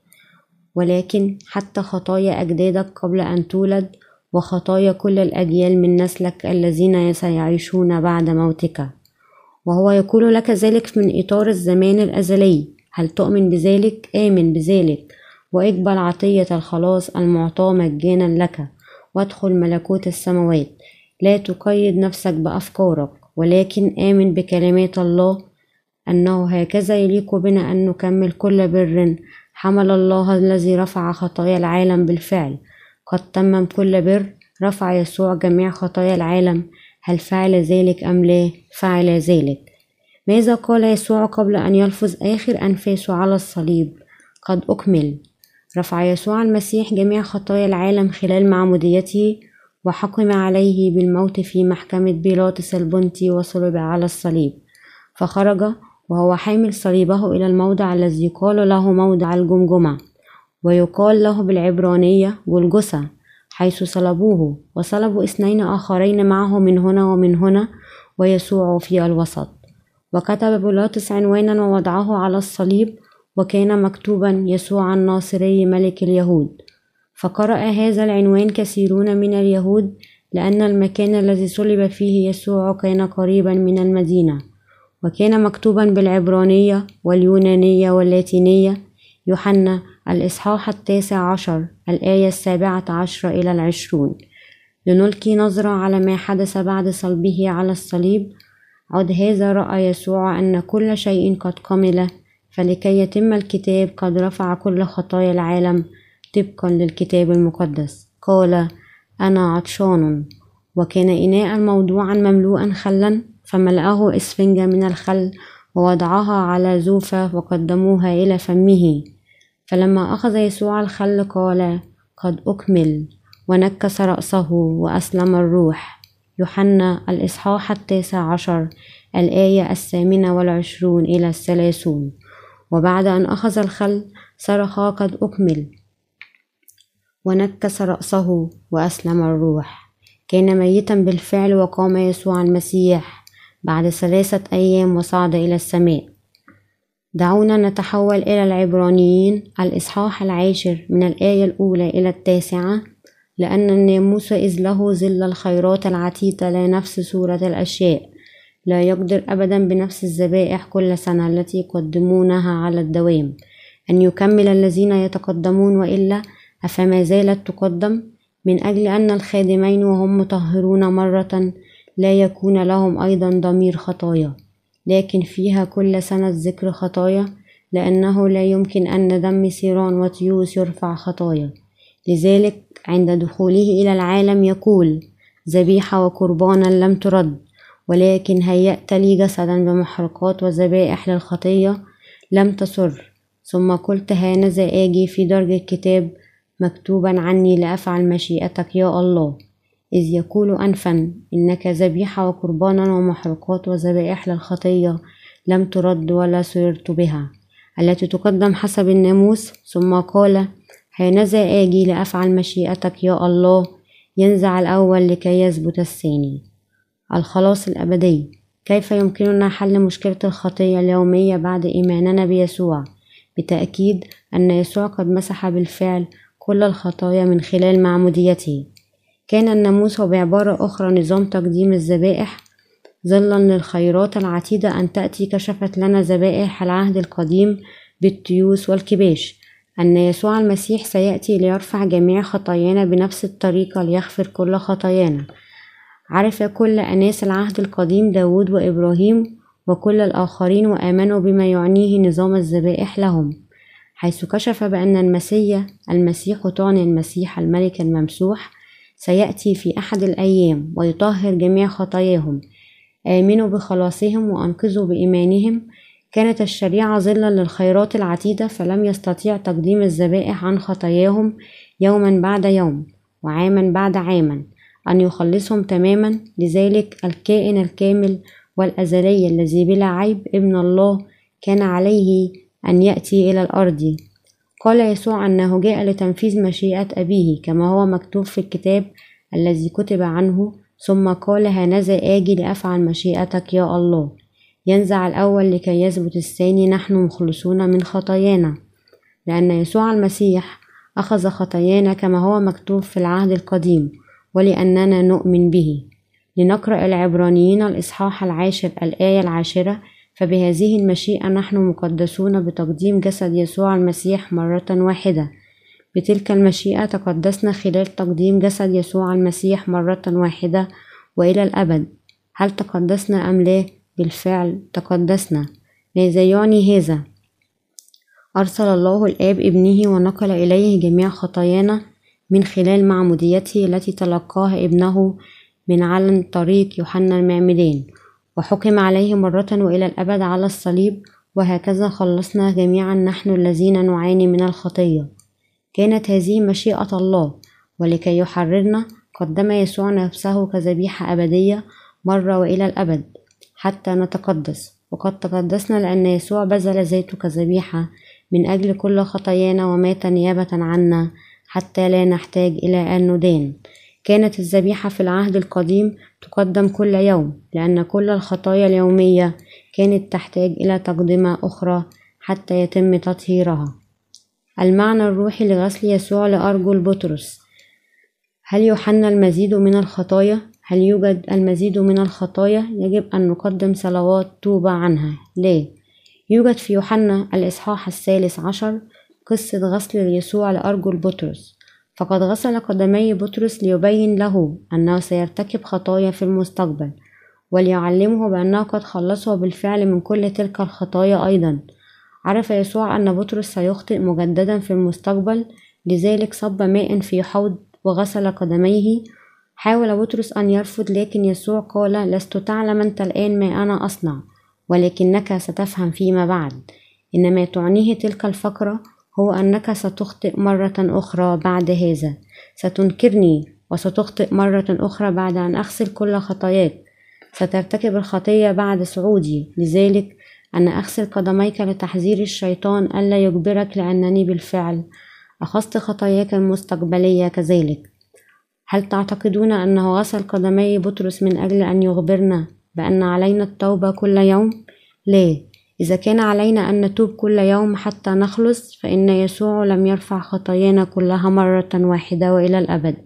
ولكن حتى خطايا أجدادك قبل أن تولد وخطايا كل الأجيال من نسلك الذين سيعيشون بعد موتك. وهو يقول لك ذلك من إطار الزمان الأزلي. هل تؤمن بذلك؟ آمن بذلك. وإقبل عطية الخلاص المعطاة مجانا لك. وادخل ملكوت السماوات. لا تقيد نفسك بأفكارك. ولكن آمن بكلمات الله أنه هكذا يليق بنا أن نكمل كل بر حمل الله الذي رفع خطايا العالم بالفعل. قد تمم كل بر رفع يسوع جميع خطايا العالم. هل فعل ذلك أم لا؟ فعل ذلك. ماذا قال يسوع قبل أن يلفظ آخر أنفاسه على الصليب؟ قد أكمل. رفع يسوع المسيح جميع خطايا العالم خلال معموديته وحكم عليه بالموت في محكمة بيلاطس البنطي وصلب على الصليب. فخرج وهو حامل صليبه إلى الموضع الذي يقال له موضع الجمجمة ويقال له بالعبرانية جلجسة حيث صلبوه وصلبوا اثنين آخرين معه من هنا ومن هنا ويسوع في الوسط. وكتب بيلاطس عنوانا ووضعه على الصليب وكان مكتوبا يسوع الناصري ملك اليهود. فقرأ هذا العنوان كثيرون من اليهود لأن المكان الذي صلب فيه يسوع كان قريبا من المدينة. وكان مكتوبا بالعبرانية واليونانية واللاتينية. يوحنا الإصحاح التاسع عشر الآية السابعة عشر إلى العشرون. لنلقي نظرة على ما حدث بعد صلبه على الصليب. عد هذا رأى يسوع أن كل شيء قد كمل فلكي يتم الكتاب قد رفع كل خطايا العالم طبقا للكتاب المقدس. قال أنا عطشان وكان إناء موضوعا مملوءا خلا. فملأه إسفنجة من الخل ووضعها على زوفة وقدموها إلى فمه. فلما أخذ يسوع الخل قال قد أكمل. ونكس رأسه وأسلم الروح. يوحنا الإصحاح التاسع عشر الآية الثامنة والعشرون إلى الثلاثون. وبعد أن أخذ الخل صرخ قد أكمل. ونكس رأسه وأسلم الروح. كان ميتا بالفعل وقام يسوع المسيح. بعد ثلاثة أيام وصعد إلى السماء. دعونا نتحول إلى العبرانيين الإصحاح العاشر من الآية الأولى إلى التاسعة لأن الناموس إذ له ظل الخيرات العتيدة لا نفس صورة الأشياء لا يقدر أبدا بنفس الذبائح كل سنة التي يقدمونها على الدوام. أن يكمل الذين يتقدمون وإلا أفما زالت تقدم؟ من أجل أن الخادمين وهم مطهرون مرة لا يكون لهم أيضا ضمير خطايا لكن فيها كل سنة ذكر خطايا لأنه لا يمكن أن دم سيران وتيوس يرفع خطايا. لذلك عند دخوله إلى العالم يقول ذبيحة وقربانا لم ترد ولكن هيأت لي جسدا بمحرقات وذبائح للخطية لم تسر. ثم قلت هانذا آجي في درج الكتاب مكتوبا عني لأفعل مشيئتك يا الله. إذ يقول أنفا إنك ذبيحة وقربانا ومحرقات وذبائح للخطية لم ترد ولا سررت بها التي تقدم حسب الناموس. ثم قال هانذا آجي لأفعل مشيئتك يا الله ينزع الأول لكي يثبت الثاني. الخلاص الأبدي. كيف يمكننا حل مشكلة الخطية اليومية بعد إيماننا بيسوع؟ بتأكيد أن يسوع قد مسح بالفعل كل الخطايا من خلال معموديته. كان الناموس بعبارة أخرى نظام تقديم الذبائح ظلا للخيرات العتيدة أن تأتي كشفت لنا ذبائح العهد القديم بالتيوس والكباش. أن يسوع المسيح سيأتي ليرفع جميع خطايانا بنفس الطريقة ليغفر كل خطايانا. عرف كل أناس العهد القديم داود وإبراهيم وكل الآخرين وآمنوا بما يعنيه نظام الذبائح لهم حيث كشف بأن المسيح المسيح تعني المسيح الملك الممسوح سيأتي في أحد الأيام ويطهر جميع خطاياهم. آمنوا بخلاصهم وأنقذوا بإيمانهم. كانت الشريعة ظلا للخيرات العتيدة فلم يستطيع تقديم الذبائح عن خطاياهم يوما بعد يوم وعاما بعد عام أن يخلصهم تماما. لذلك الكائن الكامل والأزلي الذي بلا عيب ابن الله كان عليه أن يأتي إلى الأرض. قال يسوع أنه جاء لتنفيذ مشيئة أبيه كما هو مكتوب في الكتاب الذي كتب عنه ثم قال هنذا آجي لأفعل مشيئتك يا الله. ينزع الأول لكي يثبت الثاني نحن مخلصون من خطايانا. لأن يسوع المسيح أخذ خطايانا كما هو مكتوب في العهد القديم ولأننا نؤمن به. لنقرأ العبرانيين الإصحاح العاشر الآية العاشرة فبهذه المشيئة نحن مقدسون بتقديم جسد يسوع المسيح مرة واحدة بتلك المشيئة تقدسنا خلال تقديم جسد يسوع المسيح مرة واحدة وإلى الأبد هل تقدسنا أم لا؟ بالفعل تقدسنا ماذا يعني هذا؟ أرسل الله الآب ابنه ونقل إليه جميع خطايانا من خلال معموديته التي تلقاها ابنه من علن طريق يوحنا المعمدان وحكم عليه مرة وإلى الأبد على الصليب وهكذا خلصنا جميعا نحن الذين نعاني من الخطية. كانت هذه مشيئة الله ولكي يحررنا قدم يسوع نفسه كذبيحة أبدية مرة وإلى الأبد حتى نتقدس. وقد تقدسنا لأن يسوع بذل ذاته كذبيحة من أجل كل خطايانا ومات نيابة عنا حتى لا نحتاج إلى أن ندان. كانت الذبيحة في العهد القديم تقدم كل يوم لأن كل الخطايا اليومية كانت تحتاج إلى تقدمة أخرى حتى يتم تطهيرها. المعنى الروحي لغسل يسوع لأرجل بطرس هل يوحنا المزيد من الخطايا؟ هل يوجد المزيد من الخطايا؟ يجب أن نقدم صلوات توبة عنها. لا. يوجد في يوحنا الإصحاح الثالث عشر قصة غسل يسوع لأرجل بطرس فقد غسل قدمي بطرس ليبين له أنه سيرتكب خطايا في المستقبل وليعلمه بأنه قد خلصه بالفعل من كل تلك الخطايا أيضا. عرف يسوع أن بطرس سيخطئ مجددا في المستقبل لذلك صب ماء في حوض وغسل قدميه. حاول بطرس أن يرفض لكن يسوع قال لست تعلم أنت الآن ما أنا أصنع ولكنك ستفهم فيما بعد. إنما تعنيه تلك الفقرة هو أنك ستخطئ مرة أخرى بعد هذا. ستنكرني وستخطئ مرة أخرى بعد أن أغسل كل خطاياك. سترتكب الخطية بعد صعودي. لذلك أنا أغسل قدميك لتحذير الشيطان ألا يجبرك لأنني بالفعل أخذت خطاياك المستقبلية كذلك. هل تعتقدون أنه غسل قدمي بطرس من أجل أن يخبرنا بأن علينا التوبة كل يوم؟ لا. إذا كان علينا أن نتوب كل يوم حتى نخلص فإن يسوع لم يرفع خطايانا كلها مرة واحدة وإلى الأبد.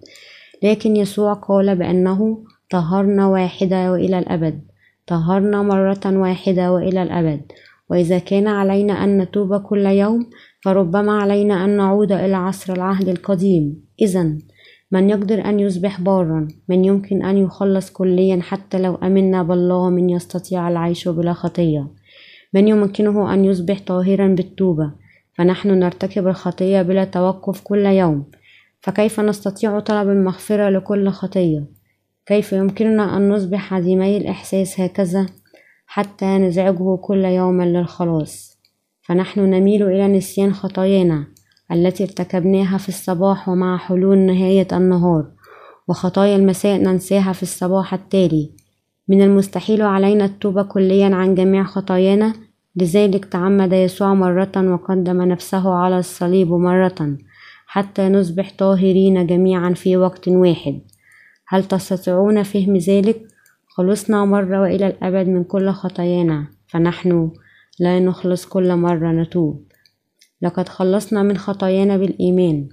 لكن يسوع قال بأنه طهرنا واحدة وإلى الأبد. طهرنا مرة واحدة وإلى الأبد. وإذا كان علينا أن نتوب كل يوم فربما علينا أن نعود إلى عصر العهد القديم. إذا من يقدر أن يصبح بارا من يمكن أن يخلص كليا حتى لو أمنا بالله من يستطيع العيش بلا خطية. من يمكنه أن يصبح طاهرا بالتوبة؟ فنحن نرتكب الخطية بلا توقف كل يوم. فكيف نستطيع طلب المغفرة لكل خطية؟ كيف يمكننا أن نصبح عديمي الإحساس هكذا حتى نزعجه كل يوم للخلاص؟ فنحن نميل إلى نسيان خطايانا التي ارتكبناها في الصباح ومع حلول نهاية النهار وخطايا المساء ننساها في الصباح التالي. من المستحيل علينا التوبة كليا عن جميع خطايانا لذلك تعمد يسوع مرة وقدم نفسه على الصليب مرة حتى نصبح طاهرين جميعا في وقت واحد. هل تستطيعون فهم ذلك؟ خلصنا مرة وإلى الأبد من كل خطايانا فنحن لا نخلص كل مرة نتوب. لقد خلصنا من خطايانا بالإيمان.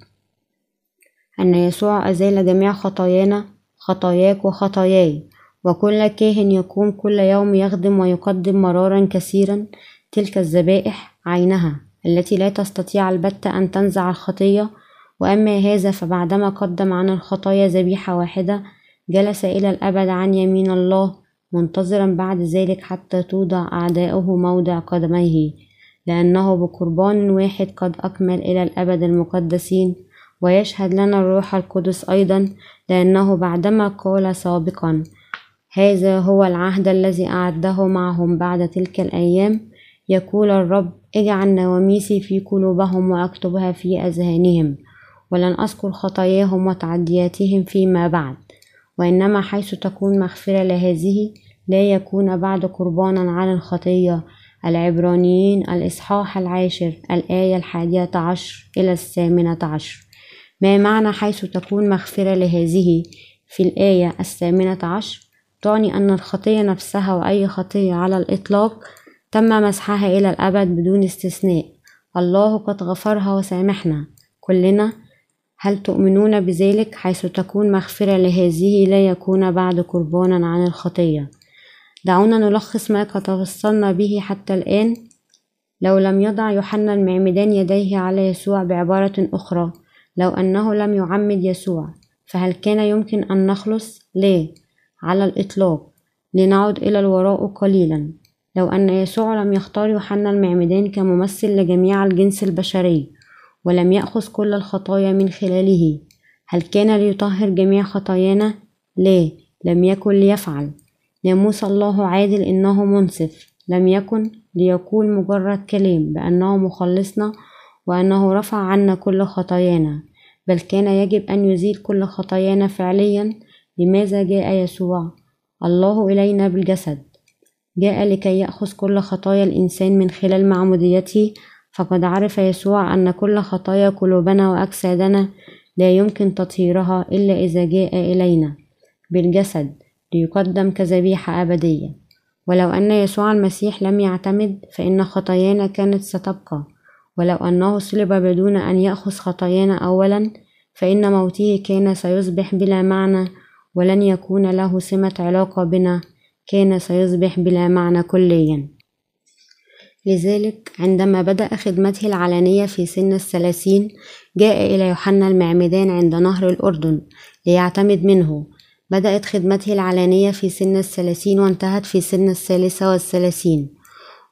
أن يسوع أزال جميع خطايانا خطاياك وخطاياي. وكل كاهن يقوم كل يوم يخدم ويقدم مرارا كثيرا تلك الذبائح عينها التي لا تستطيع البتة أن تنزع الخطية وأما هذا فبعدما قدم عن الخطايا ذبيحة واحدة جلس إلى الأبد عن يمين الله منتظرا بعد ذلك حتى توضع أعداؤه موضع قدميه لأنه بقربان واحد قد أكمل إلى الأبد المقدسين ويشهد لنا الروح القدس أيضا لأنه بعدما قال سابقا هذا هو العهد الذي أعده معهم بعد تلك الأيام. يقول الرب اجعل نواميسي في قلوبهم وأكتبها في أذهانهم ولن أذكر خطاياهم وتعدياتهم فيما بعد. وإنما حيث تكون مغفرة لهذه لا يكون بعد قربانا على الخطية. العبرانيين الإصحاح العاشر الآية الحادية عشر إلى الثامنة عشر. ما معنى حيث تكون مغفرة لهذه؟ في الآية الثامنة عشر تعني أن الخطية نفسها وأي خطية على الإطلاق تم مسحها إلى الأبد بدون استثناء. الله قد غفرها وسامحنا. كلنا هل تؤمنون بذلك حيث تكون مغفرة لهذه لا يكون بعد قربانا عن الخطية؟ دعونا نلخص ما قد توصلنا به حتى الآن. لو لم يضع يوحنا المعمدان يديه على يسوع بعبارة أخرى لو أنه لم يعمد يسوع فهل كان يمكن أن نخلص؟ لا. على الإطلاق لنعد إلى الوراء قليلا. لو أن يسوع لم يختار يوحنا المعمدان كممثل لجميع الجنس البشري ولم يأخذ كل الخطايا من خلاله هل كان ليطهر جميع خطايانا؟ لا لم يكن ليفعل. ناموس الله عادل إنه منصف. لم يكن ليقول مجرد كلام بأنه مخلصنا وأنه رفع عنا كل خطايانا بل كان يجب أن يزيل كل خطايانا فعليا لماذا جاء يسوع؟ الله إلينا بالجسد. جاء لكي يأخذ كل خطايا الإنسان من خلال معموديته فقد عرف يسوع أن كل خطايا قلوبنا وأجسادنا لا يمكن تطهيرها إلا إذا جاء إلينا بالجسد ليقدم كذبيحة أبدية. ولو أن يسوع المسيح لم يعتمد فإن خطايانا كانت ستبقى. ولو أنه صلب بدون أن يأخذ خطايانا أولا فإن موته كان سيصبح بلا معنى ولن يكون له سمة علاقة بنا كان سيصبح بلا معنى كليا. لذلك عندما بدأ خدمته العلنية في سن الثلاثين جاء إلى يوحنا المعمدان عند نهر الأردن ليعتمد منه. بدأت خدمته العلنية في سن الثلاثين وانتهت في سن الثالثة والثلاثين.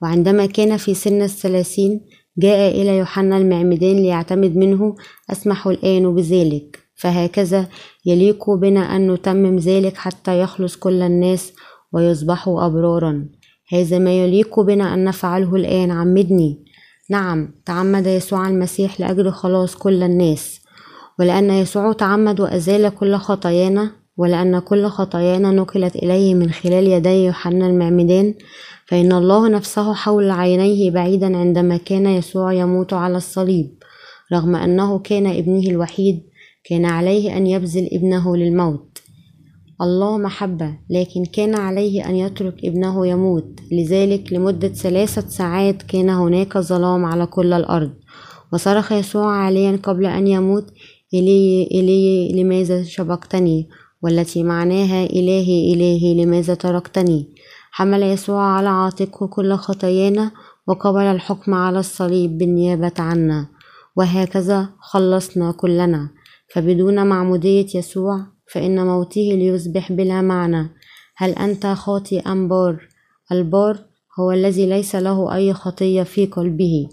وعندما كان في سن الثلاثين جاء إلى يوحنا المعمدان ليعتمد منه أسمح الآن بذلك. فهكذا يليق بنا أن نتمم ذلك حتى يخلص كل الناس ويصبحوا أبرارا. هذا ما يليق بنا أن نفعله الآن عمدني. نعم تعمد يسوع المسيح لأجل خلاص كل الناس. ولأن يسوع تعمد وأزال كل خطايانا ولأن كل خطايانا نقلت إليه من خلال يدي يوحنا المعمدان فإن الله نفسه حول عينيه بعيدا عندما كان يسوع يموت على الصليب رغم أنه كان ابنه الوحيد. كان عليه أن يبذل ابنه للموت. الله محبة لكن كان عليه أن يترك ابنه يموت. لذلك لمدة ثلاثة ساعات كان هناك ظلام على كل الأرض. وصرخ يسوع عاليا قبل أن يموت إلي إلي لماذا شبقتني؟ والتي معناها إلهي إلهي لماذا تركتني؟ حمل يسوع على عاتقه كل خطايانا وقبل الحكم على الصليب بالنيابة عنا. وهكذا خلصنا كلنا. فبدون معمودية يسوع فإن موته ليصبح بلا معنى. هل أنت خاطئ أم بار؟ البار هو الذي ليس له أي خطية في قلبه.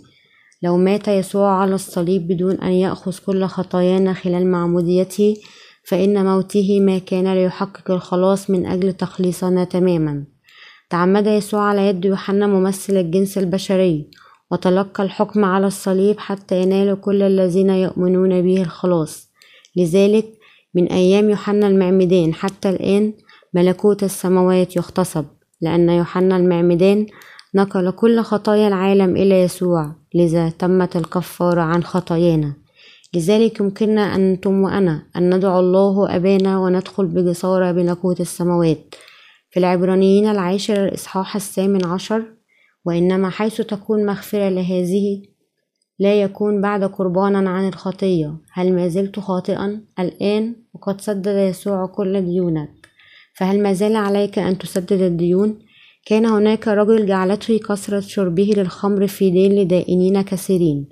لو مات يسوع على الصليب بدون أن يأخذ كل خطايانا خلال معموديته فإن موته ما كان ليحقق الخلاص من أجل تخليصنا تماما. تعمد يسوع على يد يوحنا ممثل الجنس البشري وتلقى الحكم على الصليب حتى ينال كل الذين يؤمنون به الخلاص. لذلك من أيام يوحنا المعمدان حتى الآن ملكوت السماوات يغتصب لأن يوحنا المعمدان نقل كل خطايا العالم إلى يسوع لذا تمت الكفارة عن خطايانا. لذلك يمكننا أنتم وأنا أن ندعو الله أبانا وندخل بجسارة بملكوت السماوات. في العبرانيين العاشر الإصحاح الثامن عشر وإنما حيث تكون مغفرة لهذه لا يكون بعد قربانا عن الخطية. هل ما زلت خاطئا؟ الآن وقد سدد يسوع كل ديونك. فهل ما زال عليك أن تسدد الديون؟ كان هناك رجل جعلته كثرة شربه للخمر في دين لدائنين كثيرين.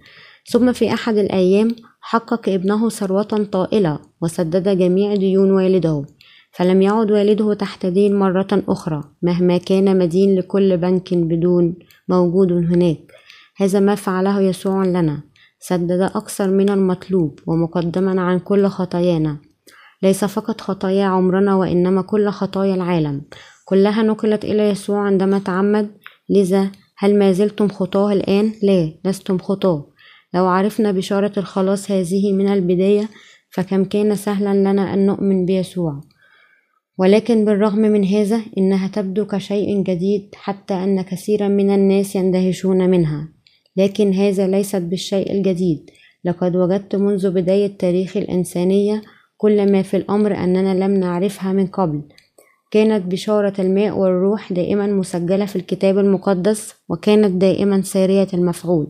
ثم في أحد الأيام حقق ابنه ثروة طائلة وسدد جميع ديون والده. فلم يعد والده تحت دين مرة أخرى مهما كان مدين لكل بنك بدون موجود هناك. هذا ما فعله يسوع لنا. سدد أكثر من المطلوب ومقدما عن كل خطايانا. ليس فقط خطايا عمرنا وإنما كل خطايا العالم. كلها نقلت إلى يسوع عندما تعمد. لذا هل ما زلتم خطاه الآن؟ لا لستم خطاه. لو عرفنا بشارة الخلاص هذه من البداية فكم كان سهلا لنا أن نؤمن بيسوع. ولكن بالرغم من هذا إنها تبدو كشيء جديد حتى أن كثيرا من الناس يندهشون منها. لكن هذا ليست بالشيء الجديد. لقد وجدت منذ بداية تاريخ الإنسانية كل ما في الأمر أننا لم نعرفها من قبل. كانت بشارة الماء والروح دائما مسجلة في الكتاب المقدس وكانت دائما سارية المفعول.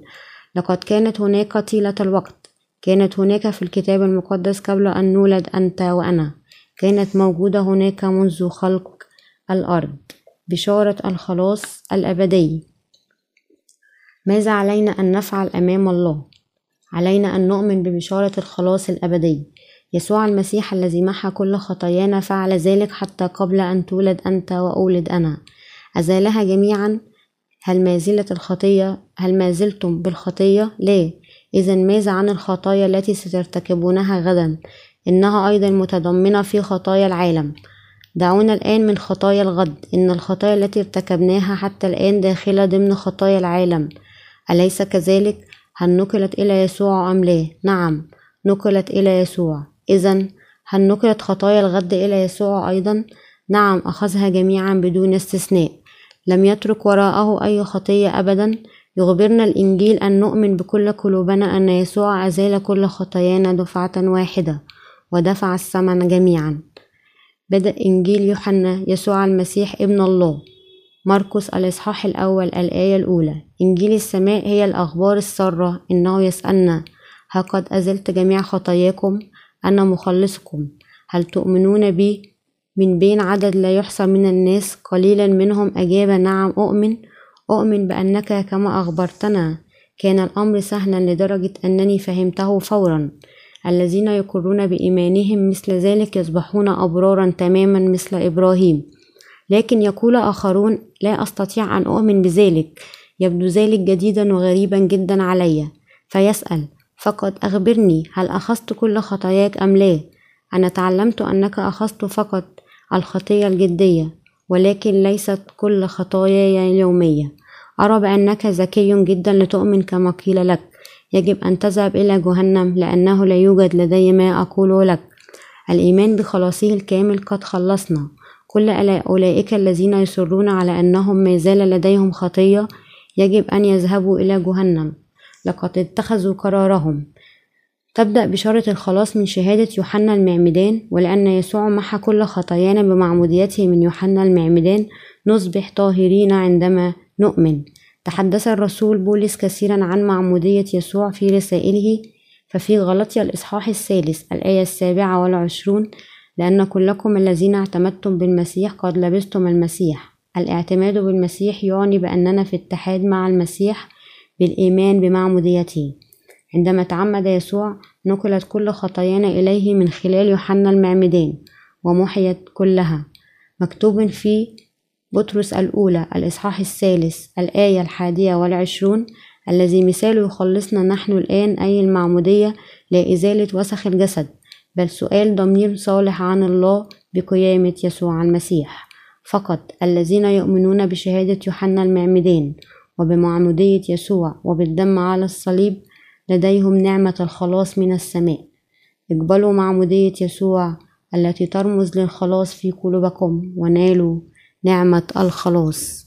لقد كانت هناك طيلة الوقت. كانت هناك في الكتاب المقدس قبل أن نولد أنت وأنا. كانت موجودة هناك منذ خلق الأرض. بشارة الخلاص الأبدي. ماذا علينا أن نفعل أمام الله؟ علينا أن نؤمن ببشارة الخلاص الأبدي. يسوع المسيح الذي محى كل خطايانا فعل ذلك حتى قبل أن تولد أنت وأولد أنا. أزالها جميعا؟ هل ما زلت الخطية؟ هل ما زلتم بالخطية؟ لا. إذا ماذا عن الخطايا التي سترتكبونها غدا؟ إنها أيضا متضمنة في خطايا العالم. دعونا الآن من خطايا الغد. إن الخطايا التي ارتكبناها حتى الآن داخلة ضمن خطايا العالم. أليس كذلك؟ هل نقلت إلى يسوع أم لا؟ نعم نقلت إلى يسوع إذا هل نقلت خطايا الغد إلى يسوع أيضا؟ نعم أخذها جميعا بدون استثناء لم يترك وراءه أي خطية أبدا يخبرنا الإنجيل أن نؤمن بكل قلوبنا أن يسوع أزال كل خطايانا دفعة واحدة ودفع الثمن جميعا بدأ إنجيل يوحنا يسوع المسيح ابن الله مرقس الإصحاح الأول الآية الأولى. إنجيل السماء هي الأخبار السارة. إنه يسألنا ها قد أزلت جميع خطاياكم؟ أنا مخلصكم. هل تؤمنون بي؟ من بين عدد لا يحصى من الناس قليلا منهم أجاب نعم أؤمن. أؤمن بأنك كما أخبرتنا. كان الأمر سهلا لدرجة أنني فهمته فورا. الذين يقرون بإيمانهم مثل ذلك يصبحون أبرارا تماما مثل إبراهيم. لكن يقول آخرون لا أستطيع أن أؤمن بذلك يبدو ذلك جديدا وغريبا جدا علي. فيسأل فقط أخبرني هل أخذت كل خطاياك أم لا؟ أنا تعلمت أنك أخذت فقط الخطية الجدية ولكن ليست كل خطاياي اليومية. أرى بأنك ذكي جدا لتؤمن كما قيل لك. يجب أن تذهب إلى جهنم لأنه لا يوجد لدي ما أقوله لك. الإيمان بخلاصه الكامل قد خلصنا. كل أولئك الذين يصرون على أنهم ما زال لديهم خطية يجب أن يذهبوا إلى جهنم. لقد اتخذوا قرارهم. تبدأ بشارة الخلاص من شهادة يوحنا المعمدان ولأن يسوع محى كل خطايانا بمعموديته من يوحنا المعمدان نصبح طاهرين عندما نؤمن. تحدث الرسول بولس كثيرا عن معمودية يسوع في رسائله ففي غلطية الإصحاح الثالث الآية السابعة والعشرون لأن كلكم الذين اعتمدتم بالمسيح قد لبستم المسيح. الاعتماد بالمسيح يعني بأننا في اتحاد مع المسيح بالإيمان بمعموديته عندما تعمد يسوع نقلت كل خطايانا إليه من خلال يوحنا المعمدان ومحيت كلها. مكتوب في بطرس الأولى الإصحاح الثالث الآية الحادية والعشرون الذي مثاله يخلصنا نحن الآن أي المعمودية لإزالة وسخ الجسد. بل سؤال ضمير صالح عن الله بقيامة يسوع المسيح. فقط الذين يؤمنون بشهادة يوحنا المعمدان وبمعمودية يسوع وبالدم على الصليب لديهم نعمة الخلاص من السماء. اقبلوا معمودية يسوع التي ترمز للخلاص في قلوبكم ونالوا نعمة الخلاص.